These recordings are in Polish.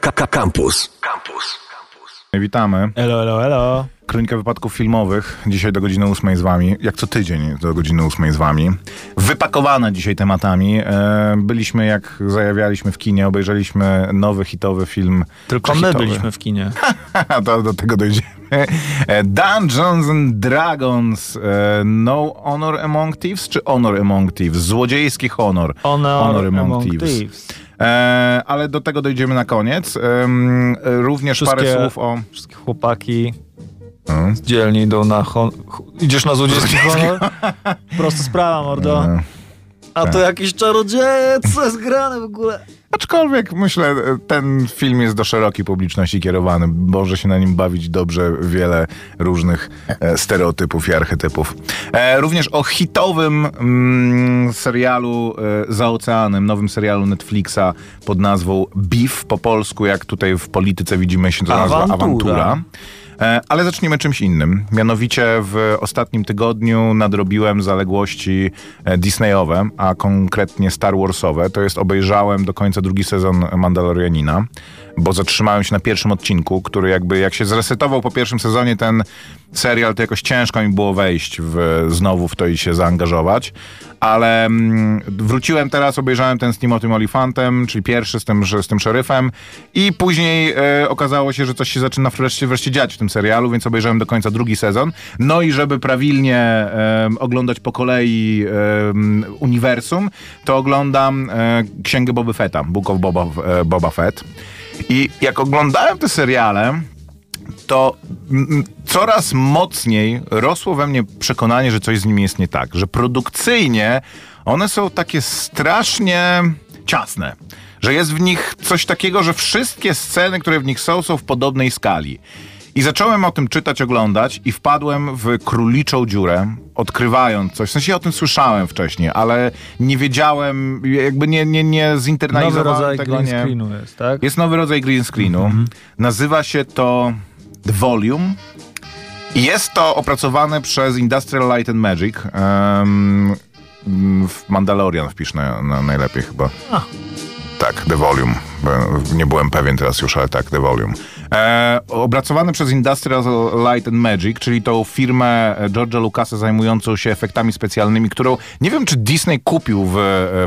Campus. Campus. Witamy. Elo, elo, elo. Kronika wypadków filmowych. Dzisiaj do godziny 8 z wami. Jak co tydzień do godziny 8 z wami. Wypakowane dzisiaj tematami. E, byliśmy, jak zajawialiśmy w kinie, obejrzeliśmy nowy hitowy film. Tylko my hitowy? byliśmy w kinie. do, do tego dojdziemy. E, Dungeons and Dragons. E, no Honor Among Thieves czy Honor Among Thieves? Złodziejski honor. Honor, Among, Thieves. E, ale do tego dojdziemy na koniec. E, również parę Wszystkie- słów o... Wszystkie chłopaki Mm. z dzielni idą na hon... Idziesz na złodziejski honor? Prosta sprawa, mordo. E, A to jakiś czarodziejec, co jest grane w ogóle? Aczkolwiek myślę, e, ten film jest do szerokiej publiczności kierowany. Może się na nim bawić dobrze wiele różnych e, stereotypów i archetypów. E, również o hitowym mm, serialu za oceanem, nowym serialu Netflixa pod nazwą Beef po polsku, jak tutaj w polityce widzimy się to nazywa Awantura. awantura. E, Ale zacznijmy czymś innym. Mianowicie w ostatnim tygodniu nadrobiłem zaległości e, Disneyowe, a konkretnie Star Warsowe. To jest obejrzałem do końca drugi sezon Mandalorianina, bo zatrzymałem się na pierwszym odcinku, który jakby jak się zresetował po pierwszym sezonie ten serial, to jakoś ciężko mi było wejść w, znowu w to i się zaangażować. Ale mm, wróciłem teraz, obejrzałem ten z Timothy Olifantem, czyli pierwszy z tym, z tym szeryfem i później e, okazało się, że coś się zaczyna wreszcie, wreszcie dziać w tym serialu, więc obejrzałem do końca drugi sezon. No i żeby prawilnie e, oglądać po kolei e, uniwersum, to oglądam e, Księgę Boba Fetta, Book of Boba, e, Boba Fett. I jak oglądałem te seriale, to coraz mocniej rosło we mnie przekonanie, że coś z nimi jest nie tak. Że produkcyjnie one są takie strasznie ciasne. Że jest w nich coś takiego, że wszystkie sceny, które w nich są, są w podobnej skali. I zacząłem o tym czytać, oglądać i wpadłem w króliczą dziurę, odkrywając coś. W sensie ja o tym słyszałem wcześniej, ale nie wiedziałem, jakby nie, nie, nie Nowy zinternalizowałem rodzaj tego. green nie. screenu jest, tak? Jest nowy rodzaj green screenu. Nazywa się to The Volume. Jest to opracowane przez Industrial Light and Magic. em, w Mandalorian wpisz na, na najlepiej chyba. Tak, The Volume. Nie byłem pewien teraz już, ale tak, The Volume. E, opracowany przez Industrial Light and Magic, czyli tą firmę George'a Lucasa zajmującą się efektami specjalnymi, którą nie wiem, czy Disney kupił w,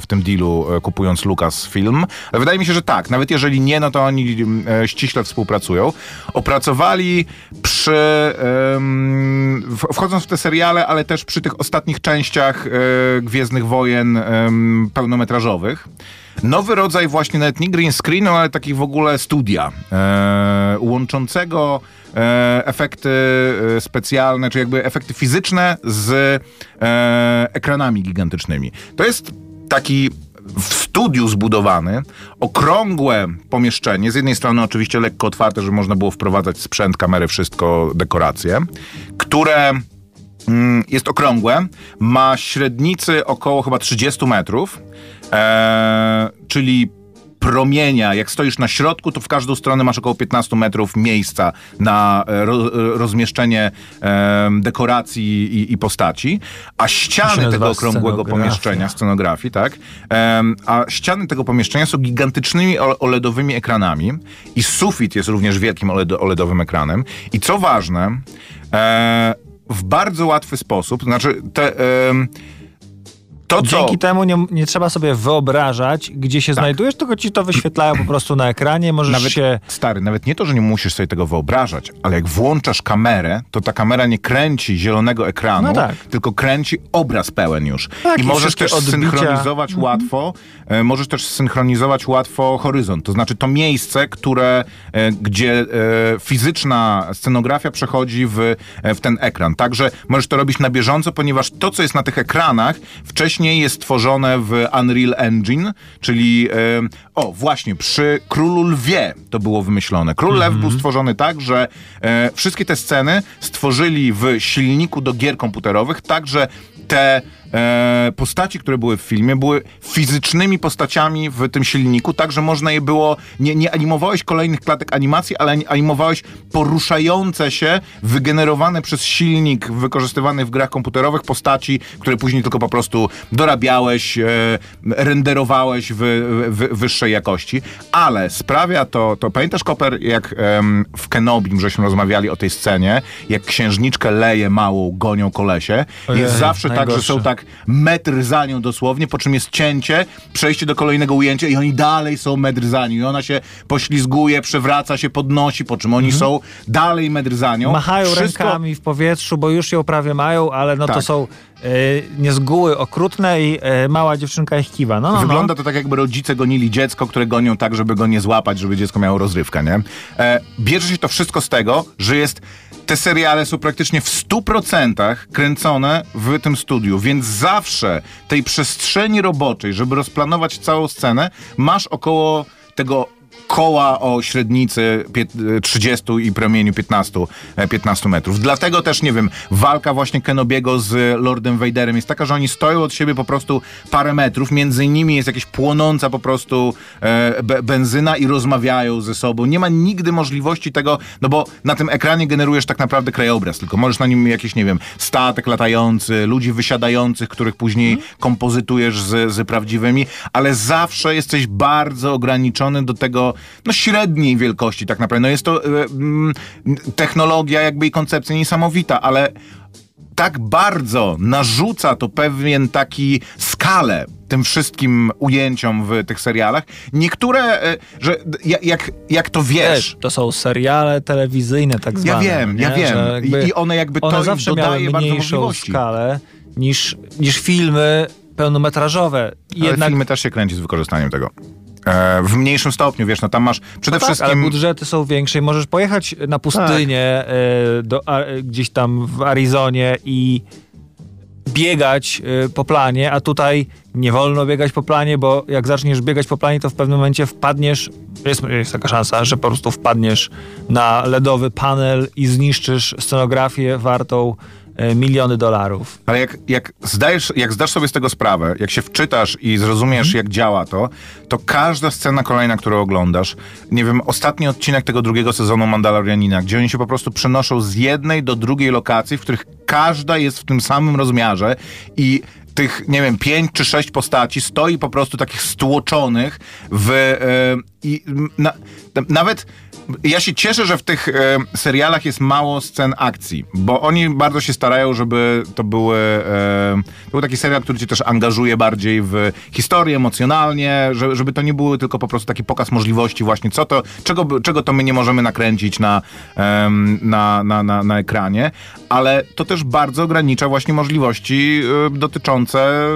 w tym dealu, e, kupując Lucasfilm, ale wydaje mi się, że tak. Nawet jeżeli nie, no to oni e, ściśle współpracują. Opracowali przy, w- wchodząc w te seriale, ale też przy tych ostatnich częściach e, Gwiezdnych Wojen pełnometrażowych. Nowy rodzaj właśnie nawet nie green screenu, ale takich w ogóle studia e, łączącego e, efekty e, specjalne, czy jakby efekty fizyczne z e, ekranami gigantycznymi. To jest taki w studiu zbudowany, okrągłe pomieszczenie, z jednej strony oczywiście lekko otwarte, że można było wprowadzać sprzęt, kamery, wszystko, dekoracje, które mm, jest okrągłe, ma średnicy około chyba 30 metrów, e, czyli promienia, jak stoisz na środku, to w każdą stronę masz około 15 metrów miejsca na e, ro, rozmieszczenie e, dekoracji i, i postaci, a ściany tego okrągłego pomieszczenia, scenografii, tak, em, a ściany tego pomieszczenia są gigantycznymi OLEDowymi ekranami i sufit jest również wielkim OLED, OLEDowym ekranem. I co ważne, e, w bardzo łatwy sposób, znaczy te, to co... Dzięki temu nie, nie trzeba sobie wyobrażać, gdzie się znajdujesz, tylko ci to wyświetlają po prostu na ekranie, możesz Nawet, się... Stary, nawet nie to, że nie musisz sobie tego wyobrażać, ale jak włączasz kamerę, to ta kamera nie kręci zielonego ekranu, No tak. tylko kręci obraz pełen już. Tak, I i możesz też odbicia. synchronizować łatwo, e, możesz też synchronizować łatwo horyzont. To znaczy to miejsce, które, e, gdzie e, fizyczna scenografia przechodzi w, e, w ten ekran. Także możesz to robić na bieżąco, ponieważ to, co jest na tych ekranach, wcześniej jest tworzone w Unreal Engine, czyli e, o, właśnie, przy Królu Lwie to było wymyślone. Król Lew był stworzony tak, że e, wszystkie te sceny stworzyli w silniku do gier komputerowych, tak, że te e, postaci, które były w filmie, były fizycznymi postaciami w tym silniku, tak, że można je było, nie, nie animowałeś kolejnych klatek animacji, ale animowałeś poruszające się, wygenerowane przez silnik wykorzystywany w grach komputerowych postaci, które później tylko po prostu dorabiałeś, e, renderowałeś w, w, wyższej jakości. Ale sprawia to, to pamiętasz, Koper, jak em, w Kenobim żeśmy rozmawiali o tej scenie, jak księżniczkę leje małą, gonią kolesie. Ojej, jest zawsze tak, że najgorsze. są tak metr za nią dosłownie, po czym jest cięcie, przejście do kolejnego ujęcia i oni dalej są metr za nią. I ona się poślizguje, przewraca się, podnosi, po czym oni są dalej metr za nią. Mhm. Machają Wszystko- rękami w powietrzu, bo już ją prawie mają, ale no to Tak. są e, niezgóły okrutne i e, mała dziewczynka ich kiwa. No, no, Wygląda no. to tak, jakby rodzice gonili dziecko, które gonią tak, żeby go nie złapać, żeby dziecko miało rozrywkę, nie? E, bierze się to wszystko z tego, że jest... Te seriale są praktycznie w 100% kręcone w tym studiu, więc zawsze tej przestrzeni roboczej, żeby rozplanować całą scenę, masz około tego koła o średnicy pię- 30 i promieniu 15, e, 15 metrów. Dlatego też, nie wiem, walka właśnie Kenobiego z Lordem Vaderem jest taka, że oni stoją od siebie po prostu parę metrów, między nimi jest jakaś płonąca po prostu e, be- benzyna i rozmawiają ze sobą. Nie ma nigdy możliwości tego, no bo na tym ekranie generujesz tak naprawdę krajobraz, tylko możesz na nim jakiś, nie wiem, statek latający, ludzi wysiadających, których później kompozytujesz z, z prawdziwymi, ale zawsze jesteś bardzo ograniczony do tego, no średniej wielkości tak naprawdę. No jest to e, mm, technologia jakby i koncepcja niesamowita, ale tak bardzo narzuca to pewien taki skalę tym wszystkim ujęciom w tych serialach. Niektóre, e, że jak, jak, to wiesz... Wiesz, to są seriale telewizyjne tak zwane. wiem, ja nie? wiem. Że jakby I- i one jakby to one im zawsze dodaje bardzo możliwości. skalę niż, niż filmy pełnometrażowe. Ale Jednak filmy też się kręci z wykorzystaniem tego. E, w mniejszym stopniu, wiesz, no tam masz przede no tak, wszystkim... ale budżety są większe i możesz pojechać na pustynię e, do, a, gdzieś tam w Arizonie i biegać e, po planie, a tutaj nie wolno biegać po planie, bo jak zaczniesz biegać po planie, to w pewnym momencie wpadniesz, jest, jest taka szansa, że po prostu wpadniesz na ledowy panel i zniszczysz scenografię wartą e, miliony dolarów. Ale jak, jak, zdajesz, jak zdasz sobie z tego sprawę, jak się wczytasz i zrozumiesz, jak działa to, to każda scena kolejna, którą oglądasz, nie wiem, ostatni odcinek tego drugiego sezonu Mandalorianina, gdzie oni się po prostu przenoszą z jednej do drugiej lokacji, w których każda jest w tym samym rozmiarze i tych, nie wiem, pięć czy sześć postaci stoi po prostu takich stłoczonych w... E, i na, nawet ja się cieszę, że w tych e, serialach jest mało scen akcji, bo oni bardzo się starają, żeby to były e, to był taki serial, który cię też angażuje bardziej w historię emocjonalnie, że, żeby to nie były tylko po prostu taki pokaz możliwości właśnie, co to, czego, czego to my nie możemy nakręcić na, em, na, na, na, na ekranie, ale to też bardzo ogranicza właśnie możliwości e, dotyczące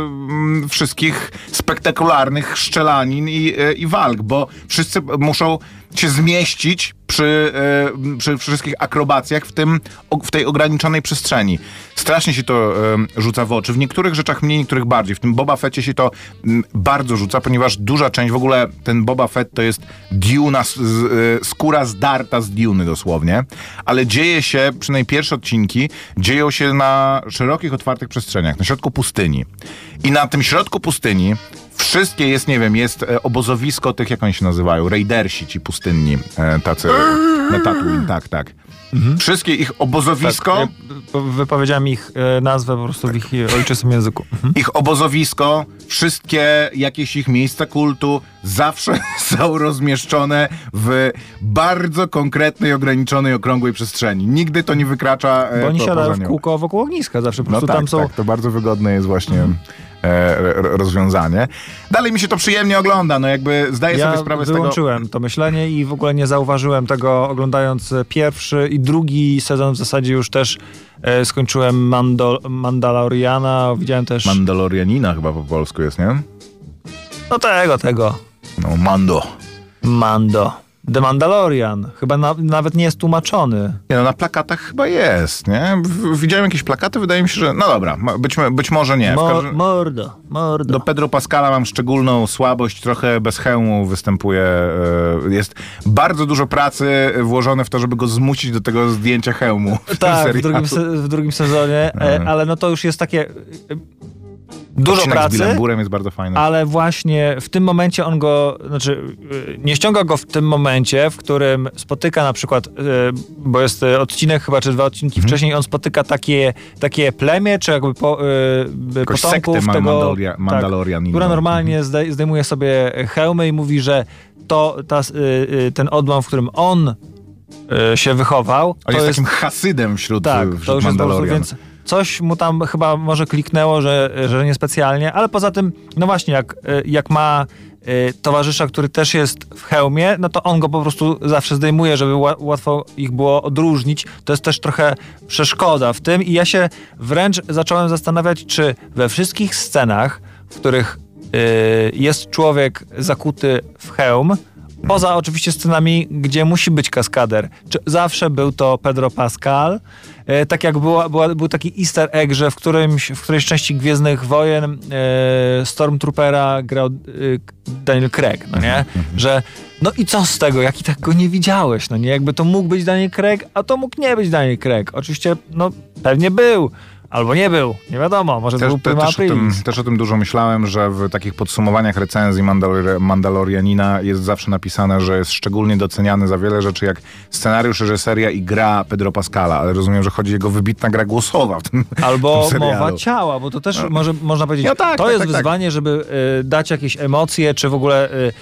wszystkich spektakularnych szczelanin i, e, i walk, bo wszyscy muszą się zmieścić przy, e, przy wszystkich akrobacjach w, tym, w tej ograniczonej przestrzeni. Strasznie się to e, rzuca w oczy. W niektórych rzeczach mniej, niektórych bardziej. W tym Boba Fetcie się to bardzo rzuca, ponieważ duża część, w ogóle ten Boba Fett to jest Duna, z, e, skóra zdarta z Duny dosłownie, ale dzieje się, przynajmniej pierwsze odcinki, dzieją się na szerokich, otwartych przestrzeniach, na środku pustyni. I na tym środku pustyni wszystkie jest, nie wiem, jest obozowisko tych, jak oni się nazywają, raidersi, ci pustynni, e, tacy na Tatooine, tak, tak. Wszystkie ich obozowisko, Ja po- wypowiedziałem ich e, nazwę po prostu w ich e, ojczystym języku. Mhm. ich obozowisko, wszystkie jakieś ich miejsca kultu zawsze są rozmieszczone w bardzo konkretnej, ograniczonej, okrągłej przestrzeni. Nigdy to nie wykracza e, Bo oni siadają w kółko wokół ogniska zawsze. Po No prostu tak, tam są... tak, to bardzo wygodne jest właśnie r- rozwiązanie. Dalej mi się to przyjemnie ogląda, no jakby zdaję Ja sobie sprawę z tego... wyłączyłem to myślenie i w ogóle nie zauważyłem tego oglądając e, pierwszy i drugi sezon w zasadzie już też e, skończyłem Mando, Mandaloriana, widziałem też Mandalorianina chyba po polsku jest, nie? no tego, tego, No, Mando. Mando. The Mandalorian. Chyba na, nawet nie jest tłumaczony. Nie no, na plakatach chyba jest, nie? Widziałem jakieś plakaty, wydaje mi się, że... No dobra, być, być może nie. Każdym- mordo, mordo. Do Pedro Pascala mam szczególną słabość, trochę bez hełmu występuje. e, Jest bardzo dużo pracy włożone w to, żeby go zmusić do tego zdjęcia hełmu. W Tak, w drugim, se, w drugim sezonie, e, ale no to już jest takie... dużo Odcinek z pracy, Billem Burem jest bardzo fajny. ale właśnie w tym momencie on go, znaczy y, nie ściąga go w tym momencie, w którym spotyka na przykład, y, bo jest y, odcinek chyba, czy dwa odcinki Mhm. wcześniej, on spotyka takie, takie plemię, czy jakby po, Jakąś potomków tego, Mandaloria- Mandalorianinów. która normalnie Mhm. zdej, zdejmuje sobie hełmy i mówi, że to ta, ten odłam, w którym on się wychował, On jest, jest takim hasydem wśród, tak, wśród to już jest Mandalorian. więc coś mu tam chyba może kliknęło, że, że niespecjalnie, ale poza tym, no właśnie, jak, y, jak ma y, towarzysza, który też jest w hełmie, no to on go po prostu zawsze zdejmuje, żeby ła- łatwo ich było odróżnić. To jest też trochę przeszkoda w tym i ja się wręcz zacząłem zastanawiać, czy we wszystkich scenach, w których y, jest człowiek zakuty w hełm, Poza oczywiście scenami, gdzie musi być kaskader. Zawsze był to Pedro Pascal. E, tak jak była, była, był taki easter egg, że w, którymś, w którejś części Gwiezdnych Wojen e, Stormtroopera grał e, Daniel Craig, no nie? Że no i co z tego, jak i tak go nie widziałeś, no nie? Jakby to mógł być Daniel Craig, a to mógł nie być Daniel Craig. Oczywiście, no pewnie był, albo nie był, nie wiadomo, może to Też, był te, też, o tym, też o tym dużo myślałem, że w takich podsumowaniach recenzji Mandalor Mandalorianina jest zawsze napisane, że jest szczególnie doceniany za wiele rzeczy, jak scenariusz, reżyseria i gra Pedro Pascala, ale rozumiem, że chodzi o jego wybitna gra głosowa w tym, Albo w tym mowa ciała, bo to też może, można powiedzieć, No tak, to tak, jest tak, tak. wyzwanie, żeby y, dać jakieś emocje, czy w ogóle y,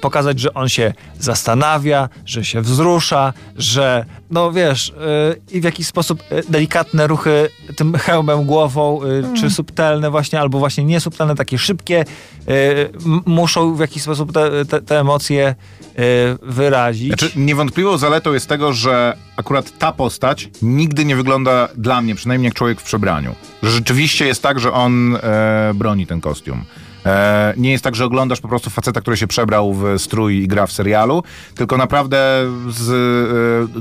pokazać, że on się zastanawia, że się wzrusza, że no wiesz, y, i w jakiś sposób y, delikatne ruchy tym hełmem głową, y, Mm. czy subtelne właśnie, albo właśnie niesubtelne, takie szybkie, y, muszą w jakiś sposób te, te, te emocje y, wyrazić. Znaczy, niewątpliwą zaletą jest tego, że akurat ta postać nigdy nie wygląda dla mnie, przynajmniej jak człowiek w przebraniu. Że rzeczywiście jest tak, że on e, broni ten kostium. E, nie jest tak, że oglądasz po prostu faceta, który się przebrał w strój i gra w serialu, tylko naprawdę z, e,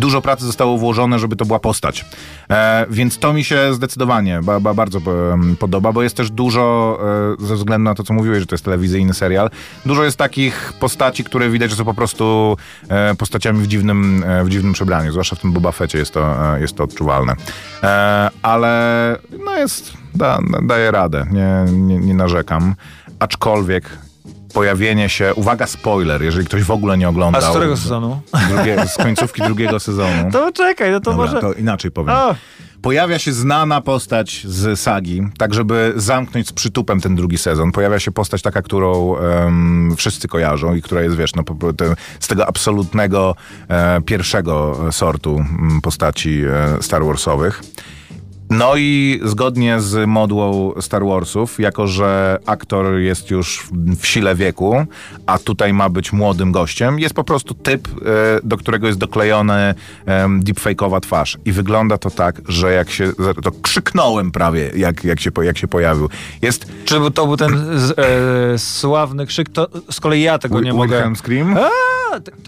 dużo pracy zostało włożone, żeby to była postać. E, więc to mi się zdecydowanie ba, ba, bardzo podoba, bo jest też dużo, ze względu na to, co mówiłeś, że to jest telewizyjny serial, dużo jest takich postaci, które widać, że są po prostu postaciami w dziwnym, w dziwnym przebraniu. Zwłaszcza w tym Boba Fecie jest to, jest to odczuwalne. Ale no jest, da, daje radę, nie, nie, nie narzekam. Aczkolwiek pojawienie się, uwaga spoiler, jeżeli ktoś w ogóle nie A oglądał. z którego sezonu? Drugie, z końcówki drugiego sezonu. To czekaj, no to Dobra, może... to inaczej powiem. Pojawia się znana postać z sagi, tak żeby zamknąć z przytupem ten drugi sezon. Pojawia się postać taka, którą em, wszyscy kojarzą i która jest, wiesz, no, z tego absolutnego e, pierwszego sortu mm, postaci e, Star Warsowych. No i zgodnie z modłą Star Warsów, jako że aktor jest już w sile wieku, a tutaj ma być młodym gościem, jest po prostu typ, e, do którego jest doklejony em, deepfake'owa twarz. I wygląda to tak, że jak się, to krzyknąłem prawie, jak, jak, się, jak się pojawił. Jest Czy to był ten e, sławny krzyk, to z kolei ja tego nie mogę. Scream. A,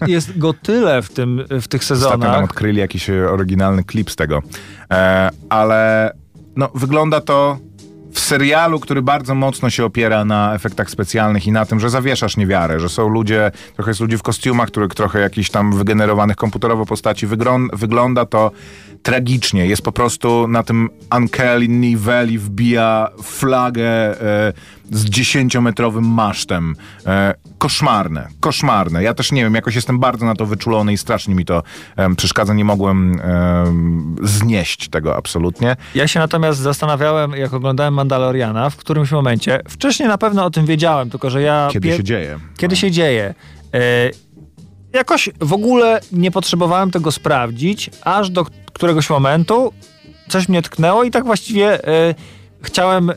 jest go tyle w, tym, w tych Ostatnio nam sezonach. odkryli jakiś e, oryginalny klip z tego. E, ale no, wygląda to w serialu, który bardzo mocno się opiera na efektach specjalnych i na tym, że zawieszasz niewiarę, że są ludzie, trochę jest ludzi w kostiumach, których trochę jakichś tam wygenerowanych komputerowo postaci. Wyglą- wygląda to tragicznie. Jest po prostu na tym Uncanny Valley wbija flagę e, z dziesięciometrowym masztem. E, koszmarne, koszmarne. Ja też nie wiem, jakoś jestem bardzo na to wyczulony i strasznie mi to em, przeszkadza. Nie mogłem em, znieść tego absolutnie. Ja się natomiast zastanawiałem, jak oglądałem Mandaloriana, w którymś momencie, wcześniej na pewno o tym wiedziałem, tylko że ja... Kiedy pie- się dzieje. Kiedy się dzieje. E, jakoś w ogóle nie potrzebowałem tego sprawdzić, aż do któregoś momentu coś mnie tknęło i tak właściwie e, chciałem, e,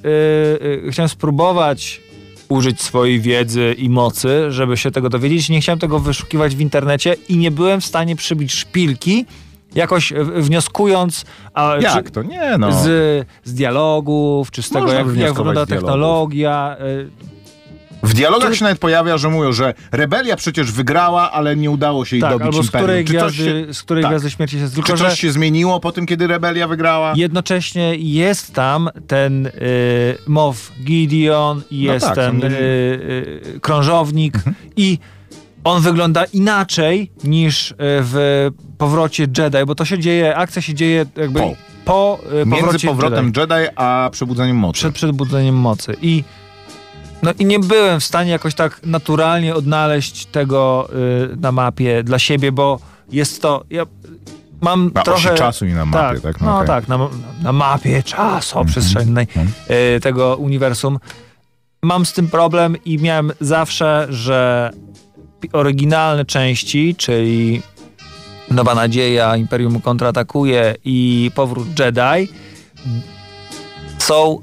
chciałem spróbować użyć swojej wiedzy i mocy, żeby się tego dowiedzieć. Nie chciałem tego wyszukiwać w internecie i nie byłem w stanie przybić szpilki, jakoś e, wnioskując... A, Jak czy- to? Nie no. z, z dialogów, czy z tego, Można jak, jak wygląda z dialogów. W dialogach się nawet pojawia, że mówią, że rebelia przecież wygrała, ale nie udało się jej Tak, dobić albo z której, Czy coś gwiazdy, się, z której tak. gwiazdy śmierci się Czy tylko, coś że się zmieniło po tym, kiedy rebelia wygrała? jednocześnie jest tam ten y, Moff Gideon No jest tak, ten y, y, krążownik i on wygląda inaczej niż y, w powrocie Jedi, bo to się dzieje, akcja się dzieje jakby Po. po y, Między powrocie powrotem Jedi. Jedi, a przebudzeniem mocy. przed przebudzeniem mocy. I, no, I nie byłem w stanie jakoś tak naturalnie odnaleźć tego y, na mapie dla siebie, bo jest to. Ja mam Na trochę. osi czasu i na mapie, tak? No, okej. Mhm. tak, na, na mapie czasoprzestrzennej y, tego uniwersum. Mam z tym problem i miałem zawsze, że oryginalne części, czyli Nowa Nadzieja, Imperium kontratakuje i Powrót Jedi są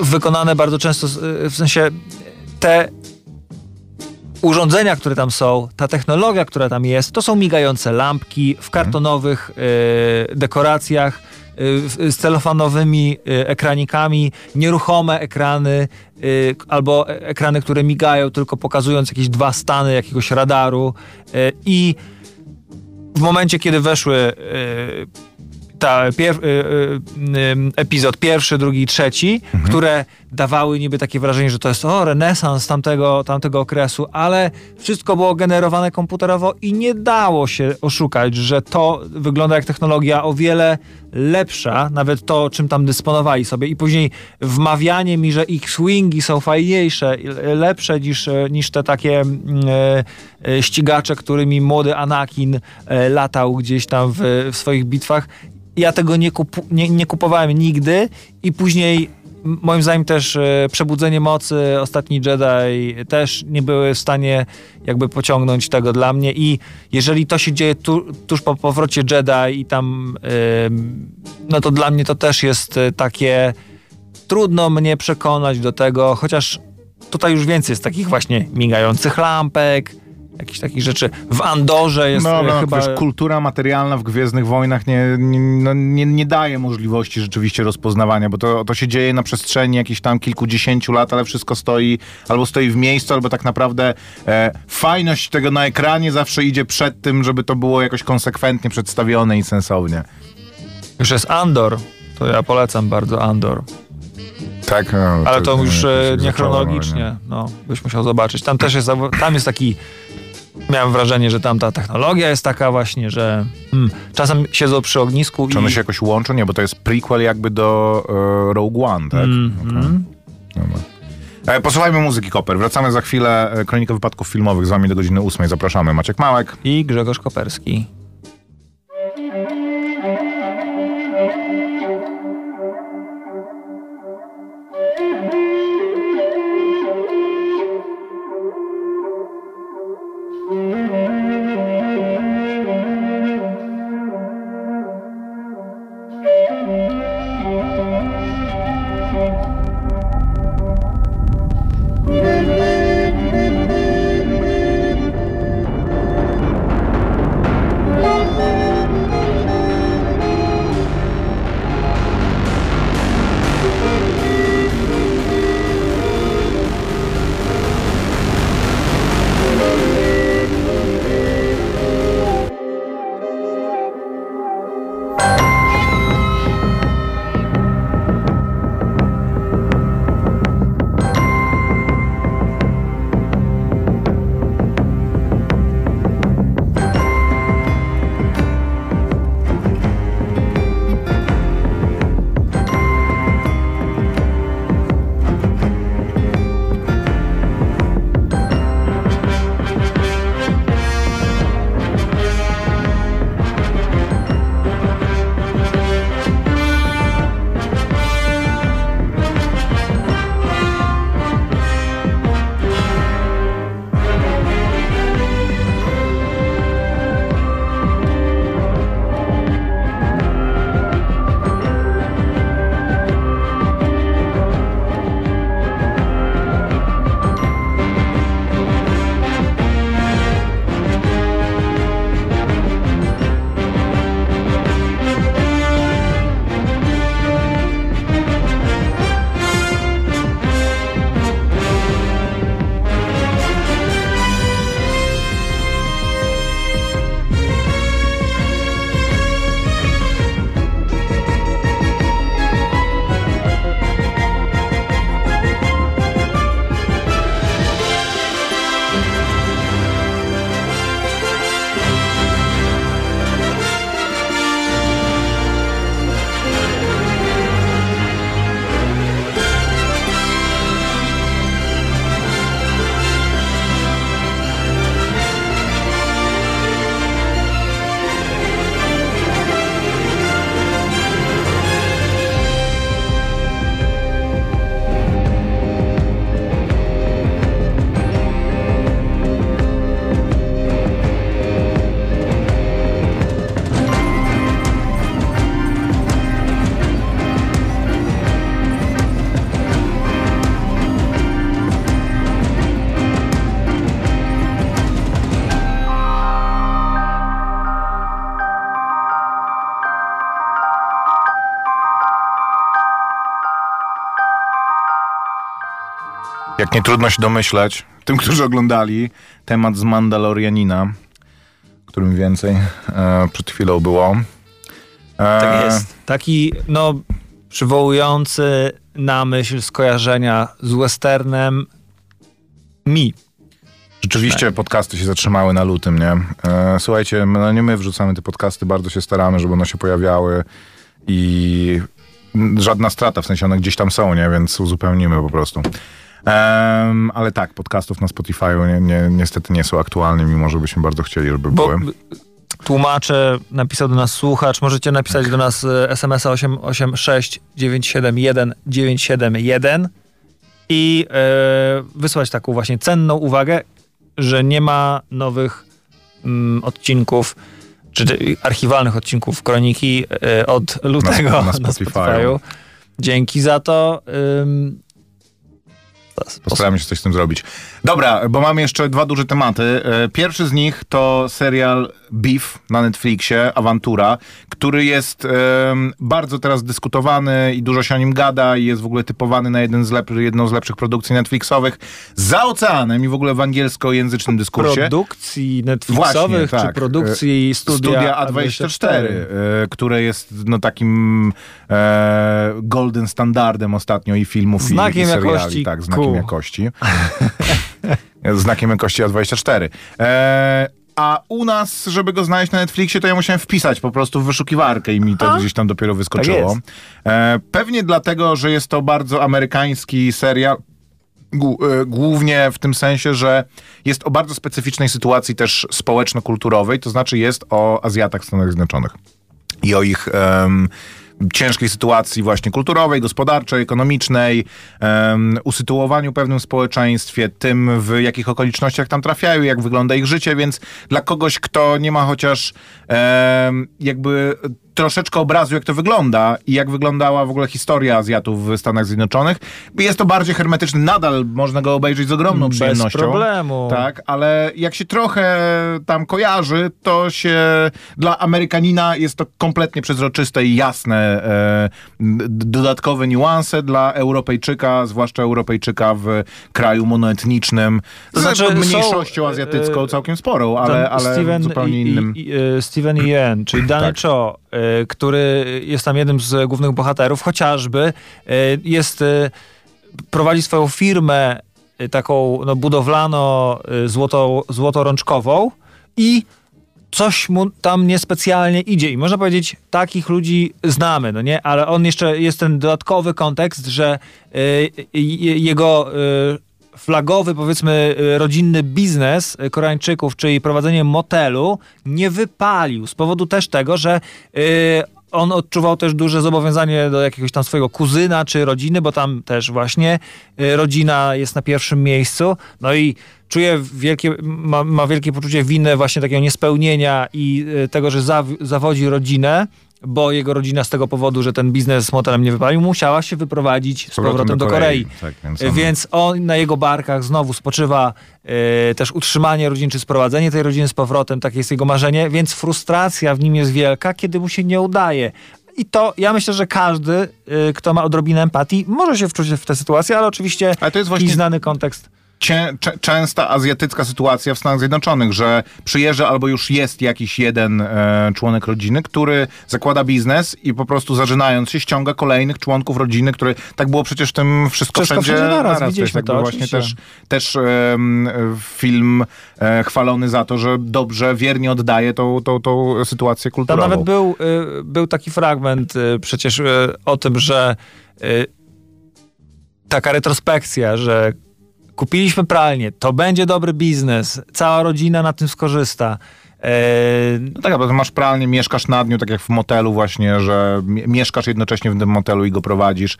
wykonane bardzo często, z- w sensie te urządzenia, które tam są, ta technologia, która tam jest, to są migające lampki w kartonowych y, dekoracjach, y, z celofanowymi y, ekranikami, nieruchome ekrany y, albo e- ekrany, które migają, tylko pokazując jakieś dwa stany jakiegoś radaru y, i w momencie, kiedy weszły y, ta pier, y, y, y, epizod pierwszy, drugi i trzeci, które dawały niby takie wrażenie, że to jest o, renesans tamtego, tamtego okresu, ale wszystko było generowane komputerowo i nie dało się oszukać, że to wygląda jak technologia o wiele lepsza, nawet to, czym tam dysponowali sobie. I później wmawianie mi, że ich swingi są fajniejsze, lepsze niż, niż te takie mm, e, ścigacze, którymi młody Anakin e, latał gdzieś tam w, w swoich bitwach. Ja tego nie, kupu, nie, nie kupowałem nigdy i później moim zdaniem też e, Przebudzenie Mocy, Ostatni Jedi też nie były w stanie jakby pociągnąć tego dla mnie i jeżeli to się dzieje tu, tuż po powrocie Jedi i tam no to dla mnie to też jest e, takie trudno mnie przekonać do tego, chociaż tutaj już więcej jest takich właśnie migających lampek, jakichś takich rzeczy. W Andorze jest No, e, no chyba... wiesz, kultura materialna w Gwiezdnych Wojnach nie, nie, no, nie, nie daje możliwości rzeczywiście rozpoznawania, bo to, to się dzieje na przestrzeni jakichś tam kilkudziesięciu lat, ale wszystko stoi albo stoi w miejscu, albo tak naprawdę e, fajność tego na ekranie zawsze idzie przed tym, żeby to było jakoś konsekwentnie przedstawione i sensownie. Już jest Andor, to ja polecam bardzo Andor. Tak, no, Ale to już jakoś e, tak nie zaczęło, chronologicznie, no, byś musiał zobaczyć. Tam też jest, tam jest taki, miałem wrażenie, że tam ta technologia jest taka właśnie, że hmm, czasem siedzą przy ognisku Czy i... one się jakoś łączą? Nie, bo to jest prequel jakby do e, Rogue One, tak? Mhm. Okej. Dobra. E, Posłuchajmy muzyki, Koper. Wracamy za chwilę. E, Kronika wypadków filmowych z wami do godziny 8. Zapraszamy. Maciek Małek. I Grzegorz Koperski. Jak nie trudno się domyśleć, tym, którzy oglądali, temat z Mandalorianina, którym więcej e, przed chwilą było. E, tak jest. Taki, no, przywołujący na myśl skojarzenia z westernem mi. Rzeczywiście tak. podcasty się zatrzymały na lutym, nie? E, słuchajcie, no nie my wrzucamy te podcasty, bardzo się staramy, żeby one się pojawiały i żadna strata, w sensie one gdzieś tam są, nie? Więc uzupełnimy po prostu. Um, ale tak, podcastów na Spotify nie, nie, niestety nie są aktualne, mimo że byśmy bardzo chcieli, żeby Bo były. Tłumaczę, napisał do nas słuchacz, możecie napisać do nas SMS-a 886 971 971 i e, wysłać taką właśnie cenną uwagę, że nie ma nowych mm, odcinków czy archiwalnych odcinków Kroniki e, od lutego na, na, Spotify. na Spotify'u. Dzięki za to. Postaramy się coś z tym zrobić. Dobra, bo mam jeszcze dwa duże tematy. E, pierwszy z nich to serial Beef na Netflixie, Awantura, który jest bardzo teraz dyskutowany i dużo się o nim gada i jest w ogóle typowany na jeden z lep- jedną z lepszych produkcji Netflixowych za oceanem i w ogóle w angielskojęzycznym dyskursie. Produkcji Netflixowych Właśnie, tak. czy produkcji e, studia, studia A24, A24 e, które jest no takim e, golden standardem ostatnio i filmów znakiem i, i seriali. Jakości tak, znakiem cool. jakości. znakiem jakości A24. E, a u nas, żeby go znaleźć na Netflixie, to ja musiałem wpisać po prostu w wyszukiwarkę i mi to a? gdzieś tam dopiero wyskoczyło. Tak e, pewnie dlatego, że jest to bardzo amerykański serial. E, głównie w tym sensie, że jest o bardzo specyficznej sytuacji też społeczno-kulturowej, to znaczy jest o Azjatach w Stanach Zjednoczonych i o ich um, ciężkiej sytuacji właśnie kulturowej, gospodarczej, ekonomicznej, um, usytuowaniu pewnym społeczeństwie, tym w jakich okolicznościach tam trafiają, jak wygląda ich życie, więc dla kogoś, kto nie ma chociaż um, jakby troszeczkę obrazu, jak to wygląda i jak wyglądała w ogóle historia Azjatów w Stanach Zjednoczonych. Jest to bardziej hermetyczny, nadal można go obejrzeć z ogromną Bez przyjemnością. Bez problemu. Tak, ale jak się trochę tam kojarzy, to się dla Amerykanina jest to kompletnie przezroczyste i jasne, e, dodatkowe niuanse dla Europejczyka, zwłaszcza Europejczyka w kraju monoetnicznym, to znaczy, mniejszością są, azjatycką e, całkiem sporą, ale, ale Steven zupełnie innym. I, i, e, Steven Yen, czyli Dany tak. Cho, który jest tam jednym z głównych bohaterów, chociażby e, jest, e, prowadzi swoją firmę taką no, budowlano złoto, złotorączkową i coś mu tam niespecjalnie idzie. I można powiedzieć, takich ludzi znamy, no nie? Ale on jeszcze jest ten dodatkowy kontekst, że y, jego y, flagowy, powiedzmy, y, rodzinny biznes Koreańczyków, czyli prowadzenie motelu, nie wypalił z powodu też tego, że yy, on odczuwał też duże zobowiązanie do jakiegoś tam swojego kuzyna czy rodziny, bo tam też właśnie y, rodzina jest na pierwszym miejscu. No i czuje wielkie, ma, ma wielkie poczucie winy właśnie takiego niespełnienia i y, tego, że zaw, zawodzi rodzinę bo jego rodzina z tego powodu, że ten biznes z motelem nie wypalił, musiała się wyprowadzić z powrotem do, do Korei. Tak, więc, on... więc, on... na jego barkach znowu spoczywa e, też utrzymanie rodziny, czy sprowadzenie tej rodziny z powrotem, takie jest jego marzenie, więc frustracja w nim jest wielka, kiedy mu się nie udaje. I to ja myślę, że każdy, y, kto ma odrobinę empatii, może się wczuć w tę sytuację, ale oczywiście ale to jest właśnie... znany kontekst cię, częsta azjatycka sytuacja w Stanach Zjednoczonych, że przyjeżdża albo już jest jakiś jeden e, członek rodziny, który zakłada biznes i po prostu zażynając się ściąga kolejnych członków rodziny, które tak było przecież w tym wszystko, wszystko wszędzie, wszędzie naraz. naraz. Widzieliśmy to, właśnie też, też e, film e, chwalony za to, że dobrze, wiernie oddaje tą, tą, tą sytuację kulturową. To nawet był, y, był taki fragment y, przecież y, o tym, że taka retrospekcja, że kupiliśmy pralnię, to będzie dobry biznes, cała rodzina na tym skorzysta. Eee, no tak, bo masz pralnię, mieszkasz na dniu, tak jak w motelu właśnie, że mieszkasz jednocześnie w tym motelu i go prowadzisz.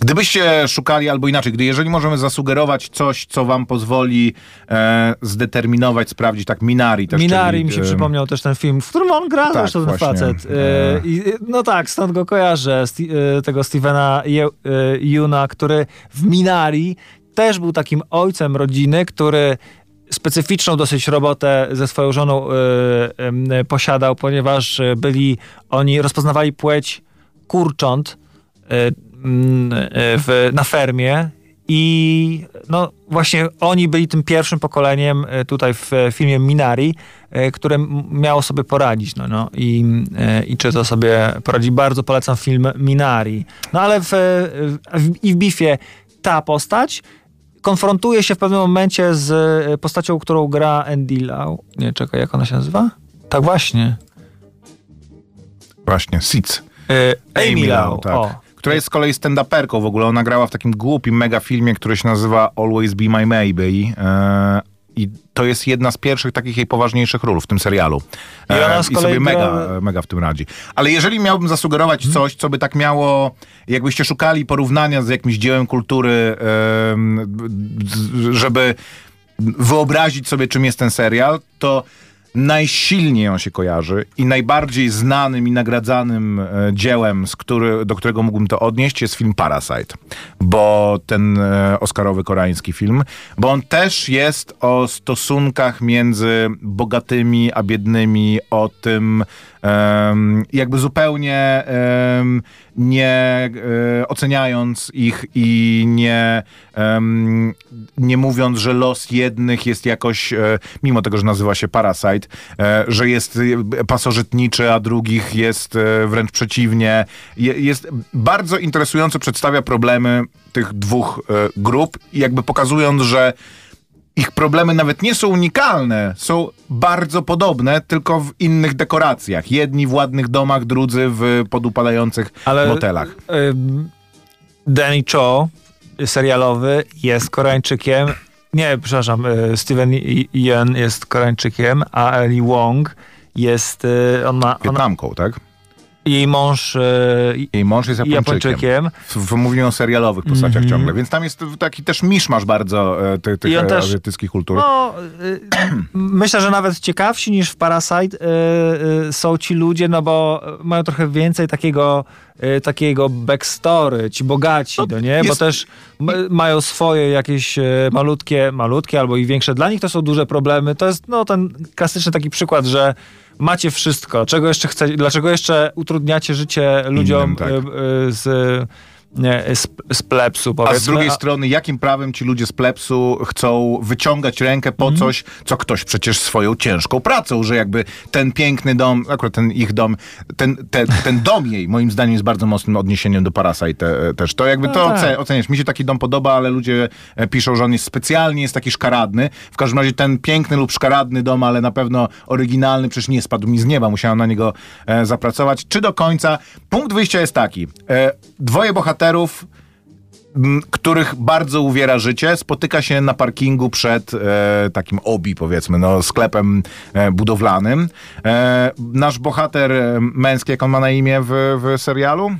Gdybyście szukali, albo inaczej, gdy jeżeli możemy zasugerować coś, co wam pozwoli e, zdeterminować, sprawdzić, tak, Minari też. Minari czyli, mi się e, przypomniał też ten film, w którym on gra tak, ten facet. E, i, no tak, stąd go kojarzę, sti, e, tego Stevena Juna, e, który w Minari też był takim ojcem rodziny, który specyficzną dosyć robotę ze swoją żoną y, y, posiadał, ponieważ byli oni rozpoznawali płeć kurcząt y, w, na fermie I no właśnie oni byli tym pierwszym pokoleniem e, tutaj w e, filmie Minari, e, które miało sobie poradzić. No, no. I, e, I czy to sobie poradzi? Bardzo polecam film Minari. No ale w, w, i w Bifie ta postać konfrontuje się w pewnym momencie z e, postacią, którą gra Andy Lau. Nie, czekaj, jak ona się nazywa? Tak właśnie. Właśnie, Seeds. E, Amy Lau, tak. o. Która jest z kolei stand-uperką w ogóle. Ona grała w takim głupim mega filmie, który się nazywa Always Be My Maybe. E, I to jest jedna z pierwszych takich jej poważniejszych ról w tym serialu. E, I ona z I sobie gra- mega, mega w tym radzi. Ale jeżeli miałbym zasugerować Mhm. coś, co by tak miało, jakbyście szukali porównania z jakimś dziełem kultury, żeby wyobrazić sobie, czym jest ten serial, to najsilniej on się kojarzy i najbardziej znanym i nagradzanym e, dziełem, z który, do którego mógłbym to odnieść, jest film Parasite. Bo ten e, oscarowy koreański film, bo on też jest o stosunkach między bogatymi a biednymi, o tym em, jakby zupełnie em, nie e, oceniając ich i nie, nie mówiąc, że los jednych jest jakoś, e, mimo tego, że nazywa się Parasite, e, że jest pasożytniczy, a drugich jest wręcz przeciwnie. Je, jest bardzo interesująco przedstawia problemy tych dwóch grup jakby pokazując, że ich problemy nawet nie są unikalne, są bardzo podobne, tylko w innych dekoracjach. Jedni w ładnych domach, drudzy w podupadających motelach. ym, Danny Cho, serialowy, jest Koreańczykiem. Nie, przepraszam, y, Steven Yeun jest Koreańczykiem, a Ellie Wong jest, y, on ma, ona, Wietnamką, tak? Jej mąż y, Jej mąż jest Japończykiem. Japończykiem. W, mówimy o serialowych postaciach Mhm. ciągle, więc tam jest taki też miszmasz bardzo e, ty, tych e, też- azjatyckich kultur. No, y, myślę, że nawet ciekawsi niż w Parasite y, y, są ci ludzie, no bo mają trochę więcej takiego, y, takiego backstory, ci bogaci, no, nie? Bo jest- też m- mają swoje jakieś malutkie, malutkie albo i większe. Dla nich to są duże problemy. To jest no, ten klasyczny taki przykład, że macie wszystko. Czego jeszcze chcecie, dlaczego jeszcze utrudniacie życie ludziom tak. y, y, z, nie, z, z plebsu, A powiedzmy. z drugiej strony, jakim prawem ci ludzie z plepsu chcą wyciągać rękę po Mhm. coś, co ktoś przecież swoją ciężką pracą, że jakby ten piękny dom, akurat ten ich dom, ten, ten, ten dom jej, moim zdaniem, jest bardzo mocnym odniesieniem do Parasite e, też. To jakby to tak. oce, oceniasz. Mi się taki dom podoba, ale ludzie e, piszą, że on jest specjalnie, jest taki szkaradny. W każdym razie ten piękny lub szkaradny dom, ale na pewno oryginalny, przecież nie spadł mi z nieba, musiałem na niego e, zapracować. Czy do końca? Punkt wyjścia jest taki. E, dwoje bohaterów m, których bardzo uwiera życie, spotyka się na parkingu przed e, takim obi, powiedzmy, no, sklepem e, budowlanym. E, nasz bohater e, męski, jak on ma na imię w, w serialu?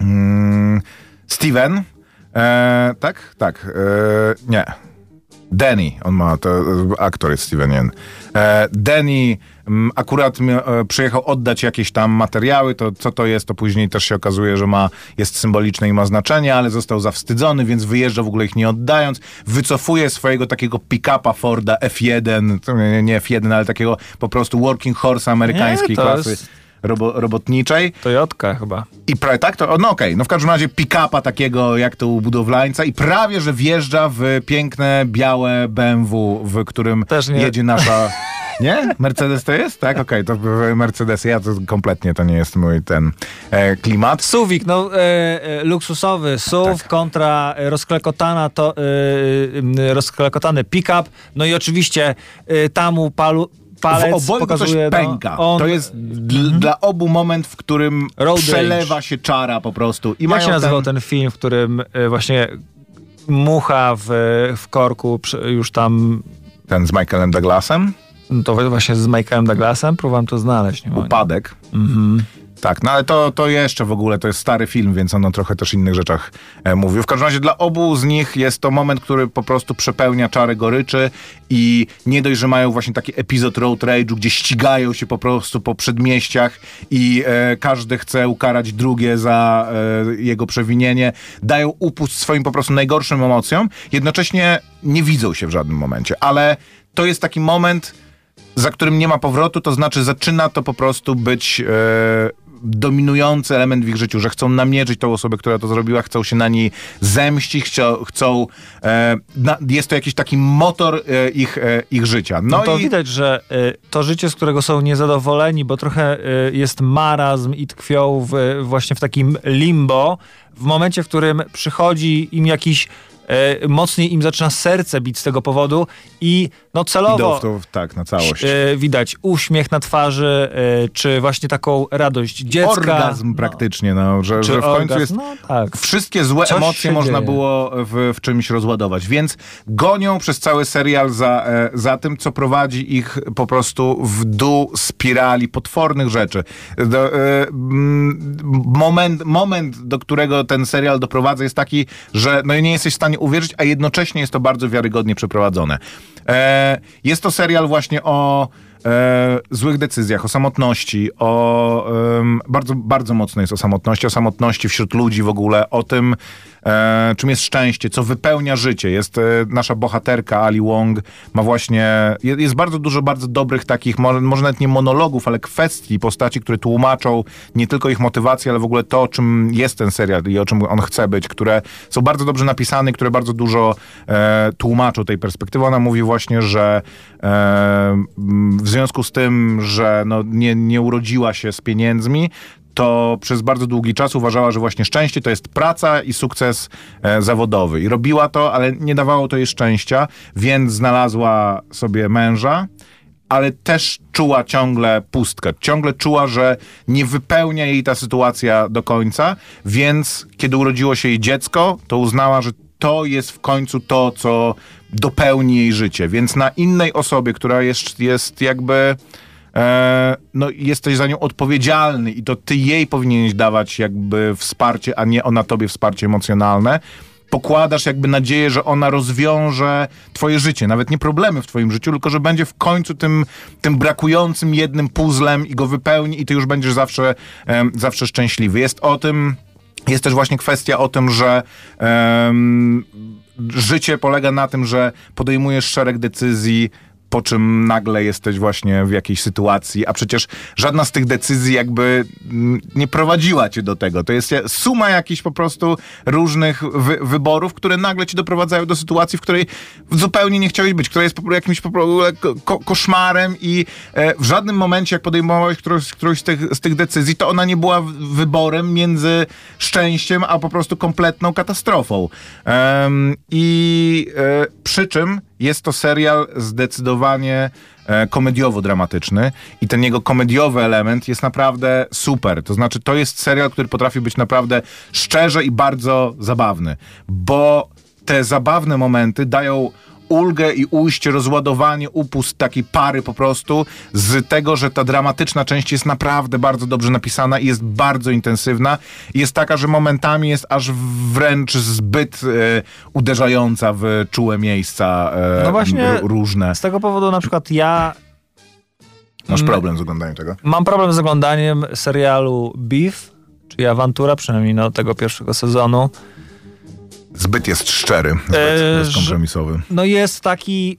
Mm, Steven. E, tak? Tak. E, nie. Danny, on ma, to aktor jest Steven Yen. Danny akurat mi, e, przyjechał oddać jakieś tam materiały, to co to jest, to później też się okazuje, że ma, jest symboliczne i ma znaczenie, ale został zawstydzony, więc wyjeżdża w ogóle ich nie oddając, wycofuje swojego takiego pick-upa Forda F1, to nie, nie F1, ale takiego po prostu working horse amerykańskiej Nie, klasy jest- robo, robotniczej. Toyotka chyba. I prawie tak to, no okej, no w każdym razie pick-upa takiego jak to u budowlańca i prawie, że wjeżdża w piękne, białe BMW, w którym jedzie nasza... Nie? Mercedes to jest? Tak, okej, to Mercedes, ja to kompletnie to nie jest mój ten e, klimat. Suwik, no e, e, luksusowy SUV Tak. kontra e, rozklekotana to, e, e, rozklekotany pick-up, no i oczywiście e, tamu palu, palec w obojgu coś pokazuje... pęka. No, on, To jest dl- dla obu moment, w którym Road przelewa się czara po prostu. I Jak się nazywał ten... ten film, w którym właśnie mucha w, w korku już tam, ten z Michaelem Douglasem? No to właśnie z Michaelem Douglasem, próbowałem to znaleźć. Nie. Upadek. Mhm. Tak, no ale to, to jeszcze w ogóle, to jest stary film, więc on o trochę też innych rzeczach e, mówił. W każdym razie dla obu z nich jest to moment, który po prostu przepełnia czarę goryczy i nie dość, że mają właśnie taki epizod road rage'u, gdzie ścigają się po prostu po przedmieściach i e, każdy chce ukarać drugie za e, jego przewinienie, dają upust swoim po prostu najgorszym emocjom, jednocześnie nie widzą się w żadnym momencie, ale to jest taki moment, za którym nie ma powrotu, to znaczy zaczyna to po prostu być e, dominujący element w ich życiu, że chcą namierzyć tą osobę, która to zrobiła, chcą się na niej zemścić, chcą, chcą e, na, jest to jakiś taki motor e, ich, e, ich życia. No, No, to i widać, że y, to życie, z którego są niezadowoleni, bo trochę y, jest marazm i tkwią w, właśnie w takim limbo, w momencie, w którym przychodzi im jakiś y, mocniej im zaczyna serce bić z tego powodu i no celowo w to tak na całość. y, widać uśmiech na twarzy, y, czy właśnie taką radość dziecka. Orgazm praktycznie, no, że, No, że czy w końcu orgazm, jest no tak. Wszystkie złe Coś emocje można dzieje. było w, w czymś rozładować, więc gonią przez cały serial za, e, za tym, co prowadzi ich po prostu w dół spirali potwornych rzeczy. Do, e, moment, moment, do którego ten serial doprowadza jest taki, że no, nie jesteś w stanie uwierzyć, a jednocześnie jest to bardzo wiarygodnie przeprowadzone. E, jest to serial właśnie o e, złych decyzjach, o samotności, o em, bardzo, bardzo mocno jest o samotności, o samotności wśród ludzi w ogóle, o tym, e, czym jest szczęście, co wypełnia życie. Jest e, nasza bohaterka Ali Wong, ma właśnie, je- jest bardzo dużo bardzo dobrych takich, może, może nawet nie monologów, ale kwestii, postaci, które tłumaczą nie tylko ich motywację, ale w ogóle to, czym jest ten serial i o czym on chce być, które są bardzo dobrze napisane, które bardzo dużo e, tłumaczą tej perspektywy. Ona mówi właśnie, że e, w związku z tym, że no, nie, nie urodziła się z pieniędzmi, to przez bardzo długi czas uważała, że właśnie szczęście to jest praca i sukces e, zawodowy. I robiła to, ale nie dawało to jej szczęścia, więc znalazła sobie męża, ale też czuła ciągle pustkę. Ciągle czuła, że nie wypełnia jej ta sytuacja do końca, więc kiedy urodziło się jej dziecko, to uznała, że to jest w końcu to, co dopełni jej życie. Więc na innej osobie, która jest, jest jakby e, no, jesteś za nią odpowiedzialny i to ty jej powinieneś dawać jakby wsparcie, a nie ona tobie wsparcie emocjonalne. Pokładasz jakby nadzieję, że ona rozwiąże twoje życie, nawet nie problemy w twoim życiu, tylko że będzie w końcu tym, tym brakującym jednym puzzlem i go wypełni i ty już będziesz zawsze, zawsze szczęśliwy. Jest o tym, jest też właśnie kwestia o tym, że życie polega na tym, że podejmujesz szereg decyzji, po czym nagle jesteś właśnie w jakiejś sytuacji, a przecież żadna z tych decyzji jakby nie prowadziła cię do tego. To jest suma jakichś po prostu różnych wy wyborów, które nagle ci doprowadzają do sytuacji, w której zupełnie nie chciałeś być, która jest jakimś po prostu ko koszmarem i e, w żadnym momencie, jak podejmowałeś którąś, którąś z, tych, z tych decyzji, to ona nie była wyborem między szczęściem, a po prostu kompletną katastrofą. I e, przy czym jest to serial zdecydowanie e, komediowo-dramatyczny i ten jego komediowy element jest naprawdę super. To znaczy, to jest serial, który potrafi być naprawdę szczerze i bardzo zabawny, bo te zabawne momenty dają ulgę i ujście, rozładowanie, upust takiej pary po prostu z tego, że ta dramatyczna część jest naprawdę bardzo dobrze napisana i jest bardzo intensywna. Jest taka, że momentami jest aż wręcz zbyt e, uderzająca w czułe miejsca e, No właśnie- różne. Z tego powodu na przykład ja Masz problem z oglądaniem tego? mam problem z oglądaniem serialu Beef, czyli Awantura, przynajmniej no, tego pierwszego sezonu. Zbyt jest szczery, zbyt E, bezkompromisowy. No jest taki,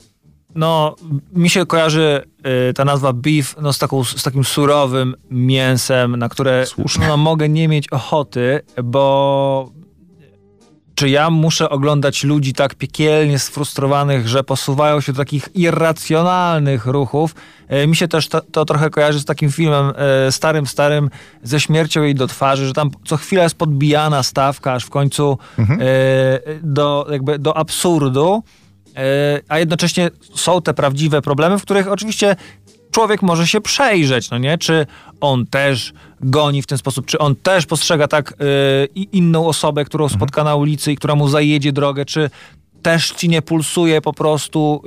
no mi się kojarzy y, ta nazwa beef no, z, taką, z takim surowym mięsem, na które Słusznie. no, mogę nie mieć ochoty, bo czy ja muszę oglądać ludzi tak piekielnie sfrustrowanych, że posuwają się do takich irracjonalnych ruchów. E, Mi się też to, to trochę kojarzy z takim filmem e, starym, starym, ze śmiercią jej do twarzy, że tam co chwila jest podbijana stawka, aż w końcu e, do, jakby do absurdu. A jednocześnie są te prawdziwe problemy, w których oczywiście człowiek może się przejrzeć, no nie? Czy on też goni w ten sposób, czy on też postrzega tak i inną osobę, którą spotka na ulicy i która mu zajedzie drogę, czy też ci nie pulsuje po prostu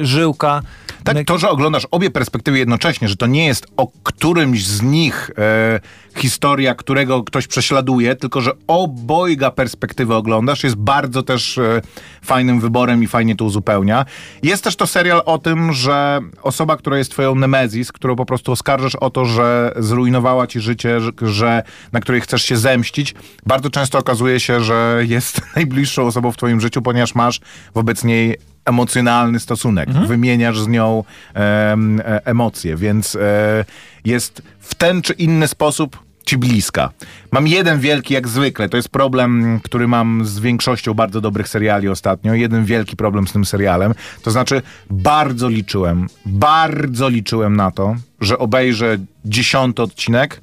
e, żyłka. Tak, to, że oglądasz obie perspektywy jednocześnie, że to nie jest o którymś z nich e, historia, którego ktoś prześladuje, tylko że obojga perspektywy oglądasz, jest bardzo też e, fajnym wyborem i fajnie to uzupełnia. Jest też to serial o tym, że osoba, która jest twoją nemezis, którą po prostu oskarżasz o to, że zrujnowała ci życie, że, że na której chcesz się zemścić, bardzo często okazuje się, że jest najbliższą osobą w twoim życiu, ponieważ masz wobec niej emocjonalny stosunek. Wymieniasz z nią e, emocje, więc e, jest w ten czy inny sposób ci bliska. Mam jeden wielki, jak zwykle, to jest problem, który mam z większością bardzo dobrych seriali ostatnio. Jeden wielki problem z tym serialem. To znaczy, bardzo liczyłem, bardzo liczyłem na to, że obejrzę dziesiąty odcinek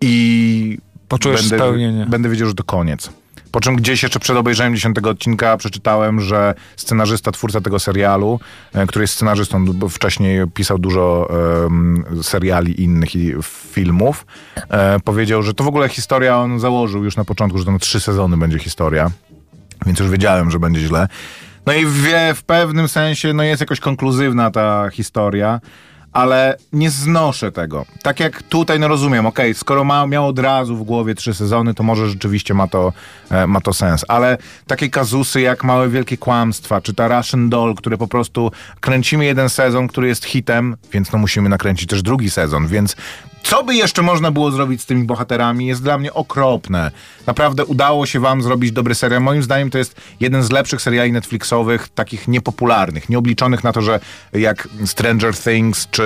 i Poczujesz będę, spełnienie. będę wiedział, że to koniec. Po czym gdzieś jeszcze przed obejrzeniem dziesiątego odcinka przeczytałem, że scenarzysta, twórca tego serialu, e, który jest scenarzystą, bo wcześniej pisał dużo em, seriali innych i filmów, e, powiedział, że to w ogóle historia, on założył już na początku, że to na trzy sezony będzie historia, więc już wiedziałem, że będzie źle. No i wie, w pewnym sensie no jest jakoś konkluzywna ta historia, ale nie znoszę tego. Tak jak tutaj, no rozumiem, okej, skoro ma, miał od razu w głowie trzy sezony, to może rzeczywiście ma to, e, ma to sens. Ale takie kazusy jak Małe Wielkie Kłamstwa, czy ta Russian Doll, które po prostu kręcimy jeden sezon, który jest hitem, więc no musimy nakręcić też drugi sezon, więc co by jeszcze można było zrobić z tymi bohaterami jest dla mnie okropne. Naprawdę udało się wam zrobić dobry serial. Moim zdaniem to jest jeden z lepszych seriali Netflixowych, takich niepopularnych, nieobliczonych na to, że jak Stranger Things, czy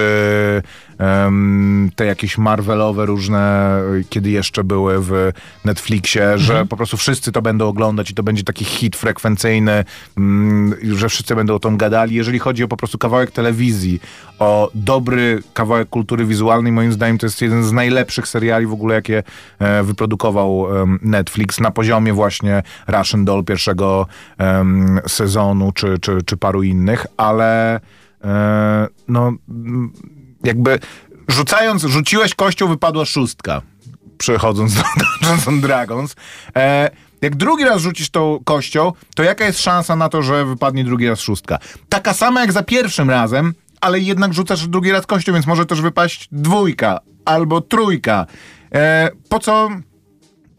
te jakieś Marvelowe różne, kiedy jeszcze były w Netflixie, że po prostu wszyscy to będą oglądać i to będzie taki hit frekwencyjny, mm, że wszyscy będą o tym gadali. Jeżeli chodzi o po prostu kawałek telewizji, o dobry kawałek kultury wizualnej, moim zdaniem to jest jeden z najlepszych seriali w ogóle, jakie e, wyprodukował Netflix na poziomie właśnie Russian Doll pierwszego sezonu, czy, czy, czy paru innych, ale e, no jakby rzucając, rzuciłeś kością, wypadła szóstka przechodząc do Dungeons and Dragons. E, jak drugi raz rzucisz tą kością, to jaka jest szansa na to, że wypadnie drugi raz szóstka? Taka sama jak za pierwszym razem, ale jednak rzucasz drugi raz kością, więc może też wypaść dwójka albo trójka. E, po co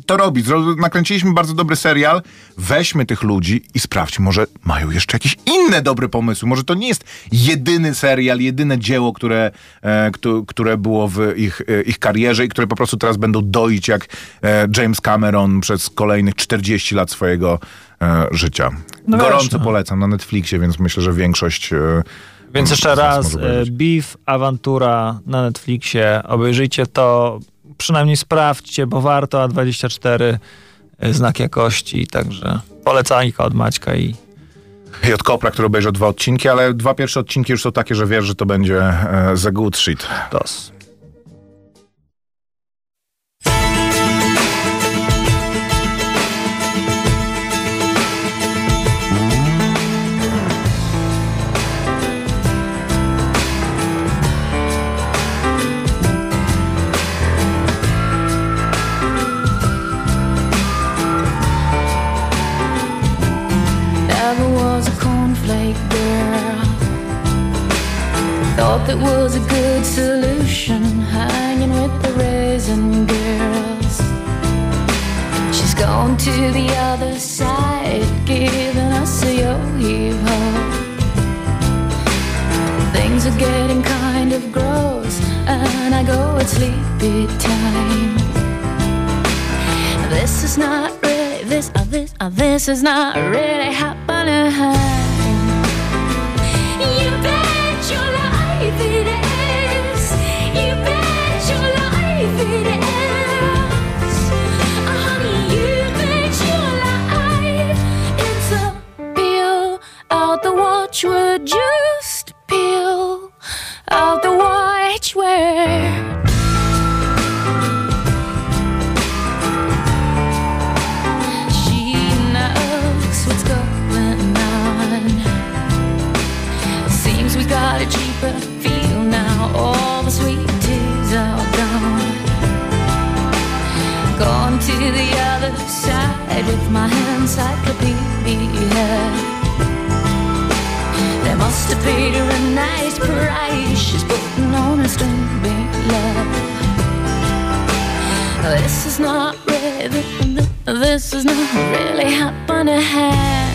to robić? Zro- Nakręciliśmy bardzo dobry serial. Weźmy tych ludzi i sprawdźmy, może mają jeszcze jakieś inne dobre pomysły. Może to nie jest jedyny serial, jedyne dzieło, które, e, któ- które było w ich, e, ich karierze i które po prostu teraz będą doić jak e, James Cameron przez kolejnych 40 lat swojego e, życia. No Gorąco no. polecam na Netflixie, więc myślę, że większość. E, Więc jeszcze raz, e. Beef, Awantura na Netflixie, obejrzyjcie to, przynajmniej sprawdźcie, bo warto, A24 e, znak jakości, także polecajka od Maćka i I od Kopra, który obejrzał dwa odcinki, ale dwa pierwsze odcinki już są takie, że wiesz, że to będzie e, za good shit. DOS. Thought that was a good solution, hanging with the raisin girls. She's gone to the other side, giving us a yo-yo. Things are getting kind of gross, and I go at sleepy time. This is not really this uh, this uh, this is not really happening. would you? With my encyclopedia. They must have paid her a nice price. She's putting on a stupid love. This is not really, this is not really happening.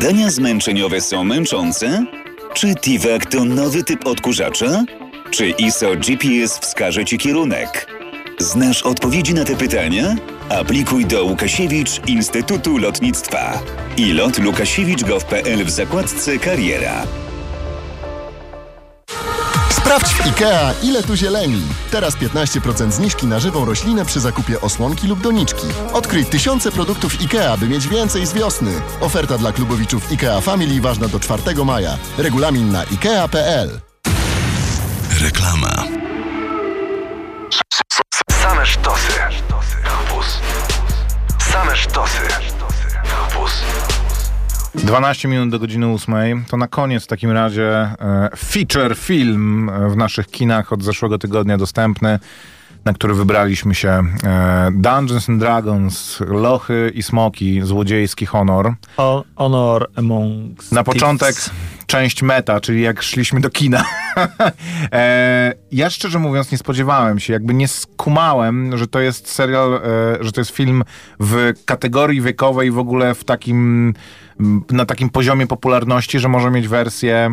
badania zmęczeniowe są męczące? Czy TIVAC to nowy typ odkurzacza? Czy ISO GPS wskaże Ci kierunek? Znasz odpowiedzi na te pytania? Aplikuj do Łukasiewicz Instytutu Lotnictwa i lot łukasiewicz.gov.pl w zakładce Kariera. Sprawdź w IKEA, ile tu zieleni. Teraz 15% zniżki na żywą roślinę przy zakupie osłonki lub doniczki. Odkryj tysiące produktów IKEA, by mieć więcej z wiosny. Oferta dla klubowiczów IKEA Family ważna do 4 maja. Regulamin na ikea.pl. Reklama. 12 minut do godziny 8. To na koniec w takim razie e, feature film e, w naszych kinach od zeszłego tygodnia dostępny, na który wybraliśmy się. E, Dungeons and Dragons, Lochy i Smoki, Złodziejski Honor. O- Honor amongst Na początek thieves. część meta, czyli jak szliśmy do kina. ja szczerze mówiąc nie spodziewałem się, jakby nie skumałem, że to jest serial, że to jest film w kategorii wiekowej w ogóle w takim, na takim poziomie popularności, że może mieć wersję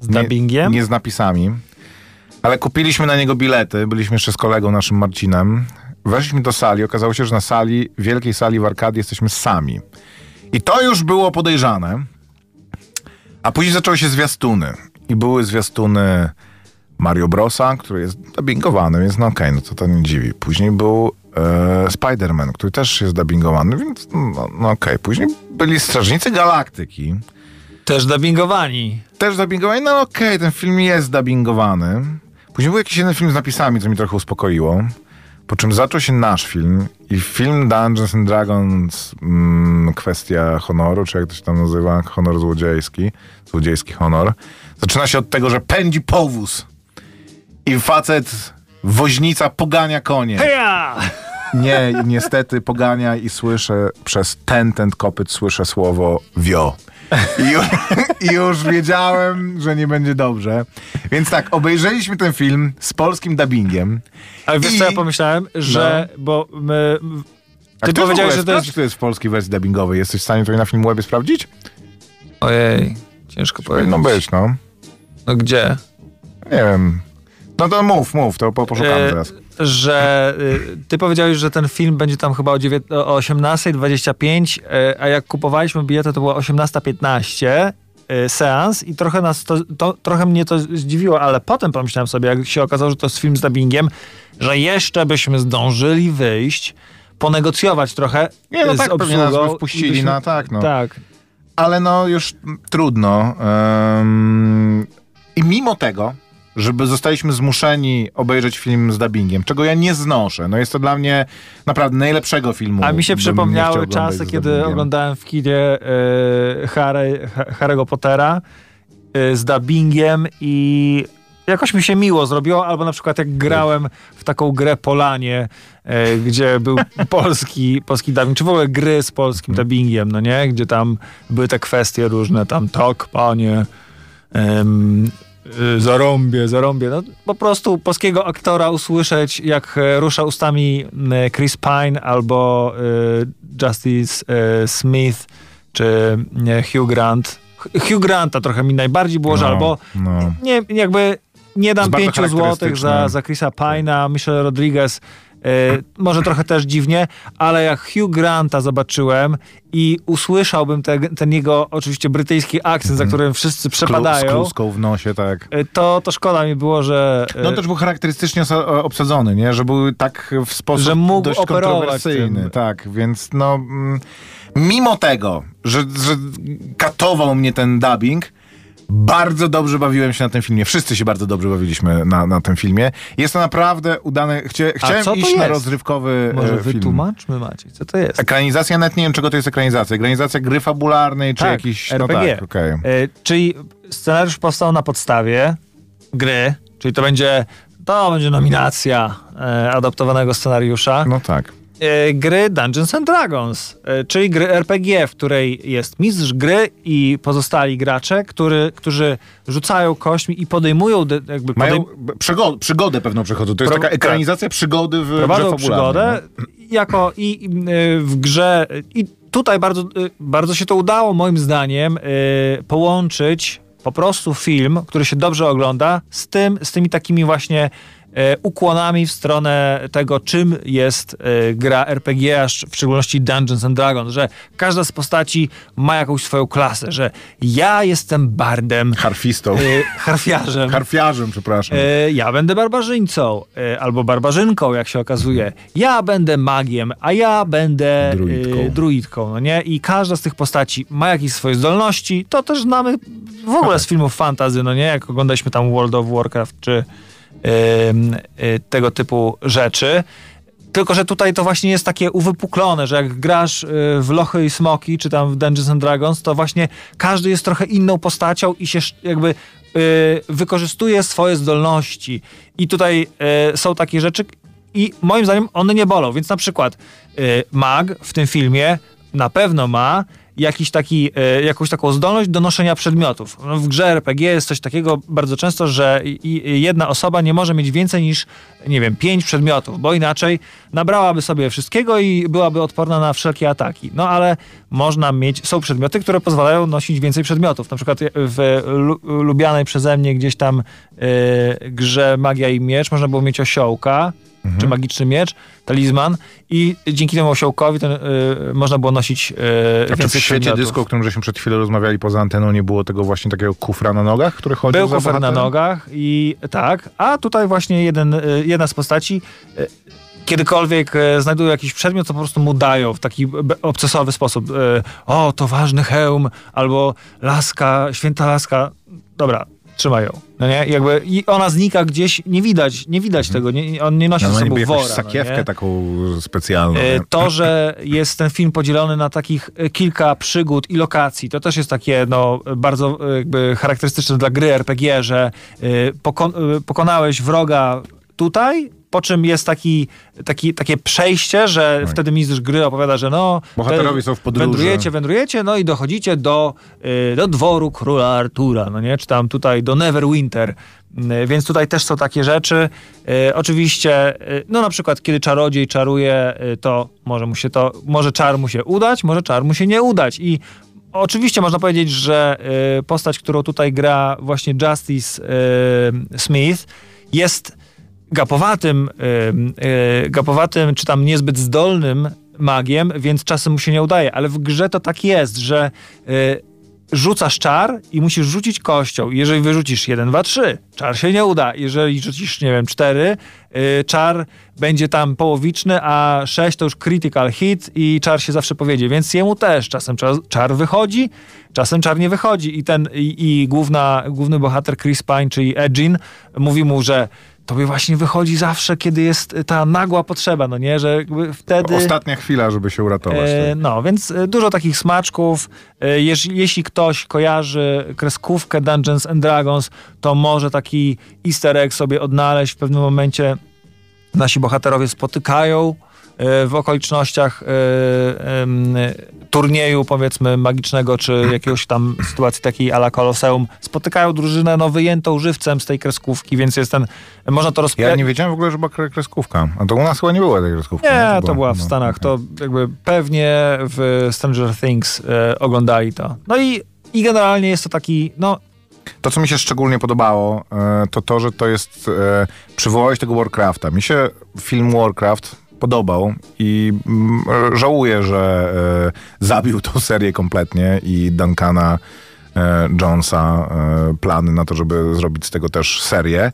Z dubbingiem? Nie, nie z napisami. Ale kupiliśmy na niego bilety, byliśmy jeszcze z kolegą naszym Marcinem. Weszliśmy do sali, okazało się, że na sali, wielkiej sali w Arkadii jesteśmy sami. I to już było podejrzane. A później zaczęły się zwiastuny. I były zwiastuny Mario Brosa, który jest dubbingowany, więc no okej, no to to nie dziwi. Później był e, Spider-Man, który też jest dubbingowany, więc no, no okej. Później byli Strażnicy Galaktyki, Też dubbingowani. też dubbingowany, no okej, ten film jest dubbingowany. Później był jakiś jeden film z napisami, co mi trochę uspokoiło. Po czym zaczął się nasz film i film Dungeons and Dragons, mm, kwestia honoru, czy jak to się tam nazywa, honor złodziejski, złodziejski honor. Zaczyna się od tego, że pędzi powóz i facet, woźnica pogania konie. Heja! Nie, niestety pogania i słyszę przez ten, ten kopyt słyszę słowo wio. I już, I już wiedziałem, że nie będzie dobrze. Więc tak, obejrzeliśmy ten film z polskim dubbingiem. Ale wiesz I- co ja pomyślałem? Że, bo my, A ty powiedziałeś, że to jest... czy to jest w polskiej wersji dubbingowej. Jesteś w stanie to na Filmwebie sprawdzić? Ojej, ciężko powiedzieć. No być, no. No gdzie? Nie wiem. No to mów, mów, to po- poszukamy E, teraz. że y, ty powiedziałeś, że ten film będzie tam chyba o, dziewię- o 18.25, e, a jak kupowaliśmy bilety, to było 18.15 e, seans i trochę nas to, to, trochę mnie to zdziwiło, ale potem pomyślałem sobie, jak się okazało, że to jest film z dubbingiem, że jeszcze byśmy zdążyli wyjść, ponegocjować trochę Nie, no z tak, pewnie obsługą. nas by wpuścili byśmy- na tak, no. Tak. ale no już trudno. Ym, I mimo tego, żeby zostaliśmy zmuszeni obejrzeć film z dubbingiem, czego ja nie znoszę. No jest to dla mnie naprawdę najlepszego filmu. A mi się przypomniały czasy, kiedy dubbingiem. oglądałem w kinie e, Harry, Ha- Harry'ego Pottera e, z dubbingiem i jakoś mi się miło zrobiło, albo na przykład jak grałem w taką grę Polanie, e, gdzie był polski, polski dubbing, czy w ogóle gry z polskim Mhm. dubbingiem, no nie? Gdzie tam były te kwestie różne, tam tak, panie, em, y, zarąbie, zarąbie. No, po prostu polskiego aktora usłyszeć, jak e, rusza ustami m, Chris Pine albo y, Justice e, Smith czy Hugh Grant. Hu- Hugh Granta trochę mi najbardziej było, No, albo no. nie, jakby nie dam Jest bardzo 5 złotych za, za Chrisa Pine'a, Michelle Rodriguez. E, może trochę też dziwnie, ale jak Hugh Granta zobaczyłem i usłyszałbym te, ten jego oczywiście brytyjski akcent, za którym wszyscy Klu- Z przepadają, kluską w nosie, tak. e, to, to szkoda mi było, że... e, No też był charakterystycznie obsadzony, nie? Że był tak w sposób Że mógł dość kontrowersyjny. tym. Tak, więc no... Mm, mimo tego, że, że katował mnie ten dubbing, bardzo dobrze bawiłem się na tym filmie. Wszyscy się bardzo dobrze bawiliśmy na, na tym filmie. Jest to naprawdę udane... Chcia, chciałem iść na jest? rozrywkowy Może e, film. wytłumaczmy, Maciej, co to jest? Ekranizacja, nawet nie wiem, czego to jest ekranizacja. Ekranizacja gry fabularnej, czy Tak, jakiś... RPG. No tak, okej. E, czyli scenariusz powstał na podstawie gry, czyli to będzie, to będzie nominacja e, adaptowanego scenariusza. No tak. E, gry Dungeons and Dragons, e, czyli gry RPG, w której jest mistrz gry i pozostali gracze, który, którzy rzucają kośćmi i podejmują de, jakby Mają podej- przygodę, pewną przechodzą. To jest Pro- taka ekranizacja przygody w prowadzą przygodę jako i, i e, w grze i tutaj bardzo, bardzo się to udało, moim zdaniem, połączyć po prostu film, który się dobrze ogląda, z tym, z tymi takimi właśnie ukłonami w stronę tego, czym jest e, gra RPG, a w szczególności Dungeons and Dragons, że każda z postaci ma jakąś swoją klasę, że ja jestem bardem, Harfistą. e, harfiarzem, Harfiarzem, przepraszam. E, ja będę barbarzyńcą, e, albo barbarzynką, jak się okazuje. Ja będę magiem, a ja będę Druidką. e, druidką, no nie? I każda z tych postaci ma jakieś swoje zdolności. To też znamy w ogóle z filmów fantasy, no nie? Jak oglądaliśmy tam World of Warcraft, czy e, tego typu rzeczy. Tylko, że tutaj to właśnie jest takie uwypuklone, że jak grasz y, w Lochy i Smoki, czy tam w Dungeons and Dragons, to właśnie każdy jest trochę inną postacią i się jakby y, wykorzystuje swoje zdolności. I tutaj y, są takie rzeczy i moim zdaniem one nie bolą. Więc na przykład y, mag w tym filmie na pewno ma jakiś taki, e, jakąś taką zdolność do noszenia przedmiotów. No, w grze RPG jest coś takiego bardzo często, że jedna osoba nie może mieć więcej niż, nie wiem, pięć przedmiotów, bo inaczej nabrałaby sobie wszystkiego i byłaby odporna na wszelkie ataki. No ale można mieć, są przedmioty, które pozwalają nosić więcej przedmiotów. Na przykład w lu, lubianej przeze mnie gdzieś tam e, grze Magia i Miecz można było mieć osiołka, czy magiczny miecz, talizman i dzięki temu osiołkowi ten, y, można było nosić y, A czy w świecie przedmiotów. dysku, o którym żeśmy przed chwilą rozmawiali poza anteną, nie było tego właśnie takiego kufra na nogach, który chodził Był za kufer na nogach i tak, a tutaj właśnie jeden, y, jedna z postaci y, kiedykolwiek y, znajdują jakiś przedmiot, to po prostu mu dają w taki obcesowy sposób. y, O, to ważny hełm, albo laska, święta laska. Dobra, trzymaj ją. No nie? I Jakby, I ona znika gdzieś, nie widać, nie widać tego, nie, on nie nosi No, ze no sobą wora. no sakiewkę nie? taką specjalną. E? To, że jest ten film podzielony na takich e, kilka przygód i lokacji, to też jest takie no, bardzo e, jakby charakterystyczne dla gry RPG, że pokon- e, pokonałeś wroga tutaj, po czym jest taki, taki, takie przejście, że wtedy mistrz gry opowiada, że no... Bohaterowie te- są w podróży. Wędrujecie, wędrujecie, no i dochodzicie do, y, do dworu króla Artura, no nie? Czy tam tutaj do Neverwinter. Y, Więc tutaj też są takie rzeczy. Y, Oczywiście, no na przykład, kiedy czarodziej czaruje, to może mu się to, może czar mu się udać, może czar mu się nie udać. I oczywiście można powiedzieć, że postać, którą tutaj gra właśnie Justice Smith, jest gapowatym, y, gapowatym, czy tam niezbyt zdolnym magiem, więc czasem mu się nie udaje. Ale w grze to tak jest, że y, rzucasz czar i musisz rzucić kością. Jeżeli wyrzucisz 1, 2, 3, czar się nie uda. Jeżeli rzucisz, nie wiem, 4, y, czar będzie tam połowiczny, a 6 to już critical hit i czar się zawsze powiedzie. Więc jemu też czasem czar, czar wychodzi, czasem czar nie wychodzi. I ten, i, i główna, główny bohater Chris Pine, czyli Edgin, mówi mu, że tobie właśnie wychodzi zawsze, kiedy jest ta nagła potrzeba, no nie? Że wtedy... Ostatnia chwila, żeby się uratować. E, no, więc e, dużo takich smaczków. E, jeż, jeśli ktoś kojarzy kreskówkę Dungeons and Dragons, to może taki easter egg sobie odnaleźć w pewnym momencie. Nasi bohaterowie spotykają e, w okolicznościach e, e, turnieju, powiedzmy, magicznego, czy jakiegoś tam sytuacji takiej ala Koloseum. Spotykają drużynę no, wyjętą żywcem z tej kreskówki, więc jest ten, można to Ja rozpoznać. nie wiedziałem w ogóle, że była kre- kreskówka. A to u nas chyba nie było tej kreskówki. Nie, to była w no, Stanach. To jakby pewnie w Stranger Things e, oglądali to. No i, i generalnie jest to taki, no To, co mi się szczególnie podobało, e, to to, że to jest... E, przywołałeś tego Warcrafta. Mi się film Warcraft podobał i mm, żałuję, że e, zabił tą serię kompletnie i Duncana e, Jonesa e, plany na to, żeby zrobić z tego też serię.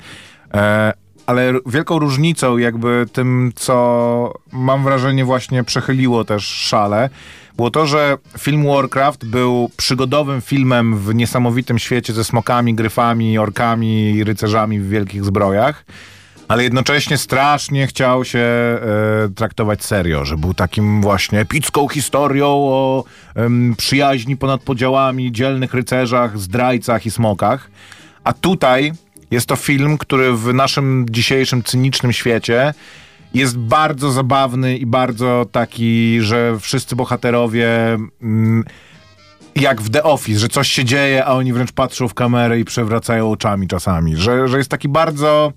Ale wielką różnicą, jakby tym, co mam wrażenie właśnie przechyliło też szale, było to, że film Warcraft był przygodowym filmem w niesamowitym świecie ze smokami, gryfami, orkami rycerzami w wielkich zbrojach, ale jednocześnie strasznie chciał się e, traktować serio, że był takim właśnie epicką historią o em, przyjaźni ponad podziałami, dzielnych rycerzach, zdrajcach i smokach. A tutaj jest to film, który w naszym dzisiejszym cynicznym świecie jest bardzo zabawny i bardzo taki, że wszyscy bohaterowie mm, jak w The Office, że coś się dzieje, a oni wręcz patrzą w kamerę i przewracają oczami czasami. Że, że jest taki bardzo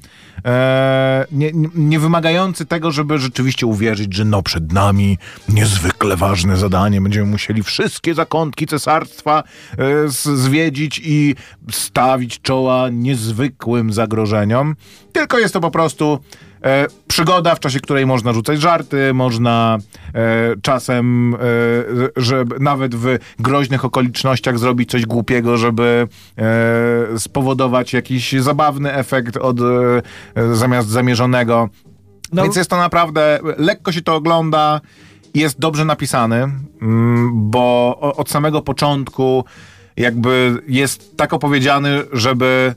e, nie, nie- wymagający tego, żeby rzeczywiście uwierzyć, że no przed nami niezwykle ważne zadanie. Będziemy musieli wszystkie zakątki cesarstwa e, z- zwiedzić i stawić czoła niezwykłym zagrożeniom. Tylko jest to po prostu e, przygoda, w czasie której można rzucać żarty, można e, czasem, e, żeby nawet w groźnych okolicznościach zrobić coś głupiego, żeby e, spowodować jakiś zabawny efekt od, e, zamiast zamierzonego. No- Więc jest to naprawdę, lekko się to ogląda, jest dobrze napisany, mm, bo od samego początku jakby jest tak opowiedziany, żeby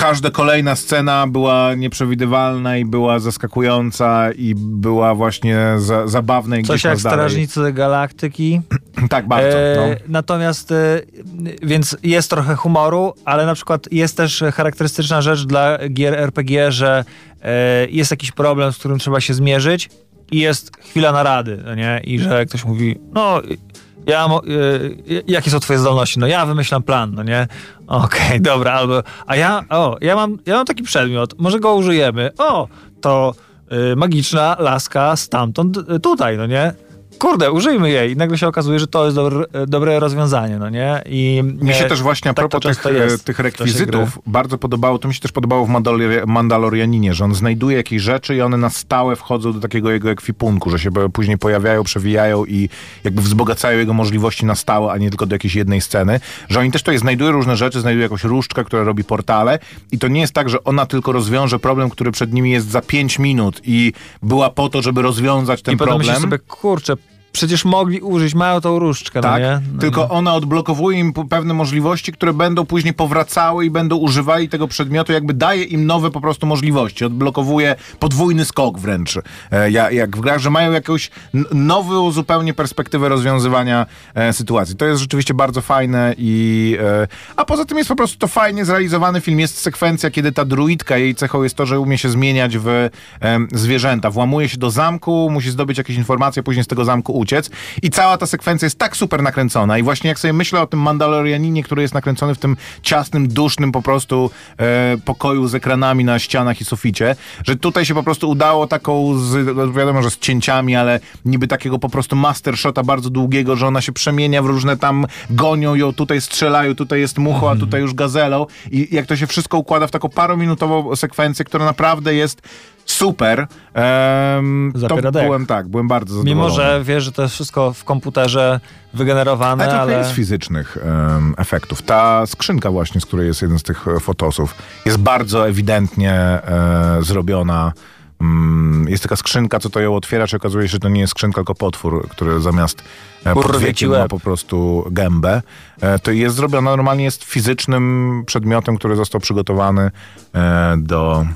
każda kolejna scena była nieprzewidywalna i była zaskakująca i była właśnie za, zabawna i Coś jak dalej. Strażnicy Galaktyki. Tak, bardzo. E, no. Natomiast, e, więc jest trochę humoru, ale na przykład jest też charakterystyczna rzecz dla gier RPG, że e, jest jakiś problem, z którym trzeba się zmierzyć i jest chwila narady, no nie? I że ktoś mówi, no ja, mo- e, jakie są twoje zdolności? No ja wymyślam plan, no nie? Okej, dobra, albo, a ja, o, ja mam, ja mam taki przedmiot, może go użyjemy. O, to e, magiczna laska stamtąd e, tutaj, no nie? Kurde, użyjmy jej. I nagle się okazuje, że to jest dobre, dobre rozwiązanie, no nie? I Mi się e, też właśnie a tak propos tych, e, tych rekwizytów bardzo podobało, to mi się też podobało w Mandalori- Mandalorianinie, że on znajduje jakieś rzeczy i one na stałe wchodzą do takiego jego ekwipunku, że się później pojawiają, przewijają i jakby wzbogacają jego możliwości na stałe, a nie tylko do jakiejś jednej sceny. Że oni też tutaj znajdują różne rzeczy, znajdują jakąś różdżkę, która robi portale i to nie jest tak, że ona tylko rozwiąże problem, który przed nimi jest za 5 minut i była po to, żeby rozwiązać ten I problem. myślisz sobie, kurczę, przecież mogli użyć, mają tą różdżkę, Tak, no nie? No tylko ona odblokowuje im pewne możliwości, które będą później powracały i będą używali tego przedmiotu, jakby daje im nowe po prostu możliwości. Odblokowuje podwójny skok wręcz. E, ja- jak w grach, że mają jakąś nową zupełnie perspektywę rozwiązywania e, sytuacji. To jest rzeczywiście bardzo fajne i... E, a poza tym jest po prostu to fajnie zrealizowany film. Jest sekwencja, kiedy ta druidka, jej cechą jest to, że umie się zmieniać w zwierzęta. Włamuje się do zamku, musi zdobyć jakieś informacje, później z tego zamku uciec. I cała ta sekwencja jest tak super nakręcona. I właśnie jak sobie myślę o tym Mandalorianinie, który jest nakręcony w tym ciasnym, dusznym po prostu e, pokoju z ekranami na ścianach i suficie, że tutaj się po prostu udało taką, z, no wiadomo, że z cięciami, ale niby takiego po prostu master shota bardzo długiego, że ona się przemienia w różne tam, gonią ją, tutaj strzelają, tutaj jest mucho, a tutaj już gazelą. I jak to się wszystko układa w taką parominutową sekwencję, która naprawdę jest super, em, to byłem tak, byłem bardzo zadowolony. Mimo, że wiesz, że to jest wszystko w komputerze wygenerowane, Ale ale... jest fizycznych em, efektów. Ta skrzynka właśnie, z której jest jeden z tych e, fotosów, jest bardzo ewidentnie e, zrobiona. Mm, jest taka skrzynka, co to ją otwiera, czy okazuje się, że to nie jest skrzynka, tylko potwór, który zamiast e, Kurwie pod ci wiekiem ma po prostu gębę. E, to jest zrobiona, normalnie jest fizycznym przedmiotem, który został przygotowany do,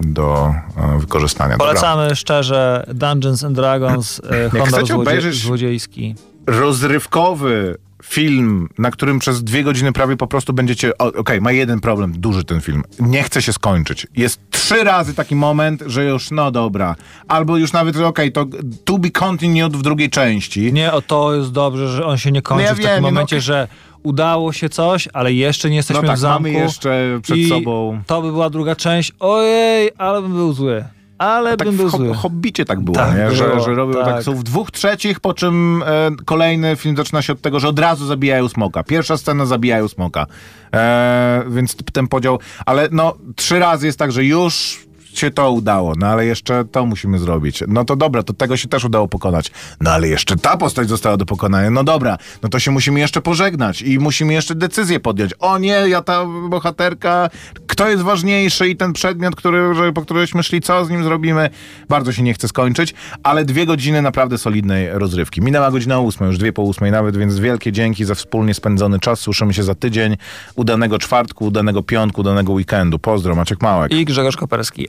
do e, wykorzystania. Dobra. Polecamy szczerze Dungeons and Dragons, e, honor złodzie złodziejski. rozrywkowy film, na którym przez dwie godziny prawie po prostu będziecie. Okej, ma jeden problem, duży ten film. Nie chce się skończyć. Jest trzy razy taki moment, że już no dobra. Albo już nawet, okej, to to be continued w drugiej części. Nie, o to jest dobrze, że on się nie kończy No ja w takim wiem, no momencie, okej. że udało się coś, ale jeszcze nie jesteśmy No tak, w zamku. mamy jeszcze przed i sobą- to by była druga część. Ojej, ale bym był zły. Ale Tak bym był w zły. Hob- Hobbicie tak było, Tak nie? Że, było, że robią tak. tak. są w dwóch trzecich, po czym e, kolejny film zaczyna się od tego, że od razu zabijają smoka. Pierwsza scena zabijają smoka. E, więc ten podział, ale no trzy razy jest tak, że już się to udało, no ale jeszcze to musimy zrobić. No to dobra, to tego się też udało pokonać. No ale jeszcze ta postać została do pokonania. No dobra, no to się musimy jeszcze pożegnać i musimy jeszcze decyzję podjąć. O nie, ja ta bohaterka, kto jest ważniejszy i ten przedmiot, który, po któryśmy szli, co z nim zrobimy. Bardzo się nie chce skończyć, ale dwie godziny naprawdę solidnej rozrywki. Minęła godzina ósma, już dwie po ósmej nawet, więc wielkie dzięki za wspólnie spędzony czas. Słyszymy się za tydzień. Udanego czwartku, udanego piątku, udanego weekendu. Pozdro, Maciek Małek. I Grzegorz Koperski.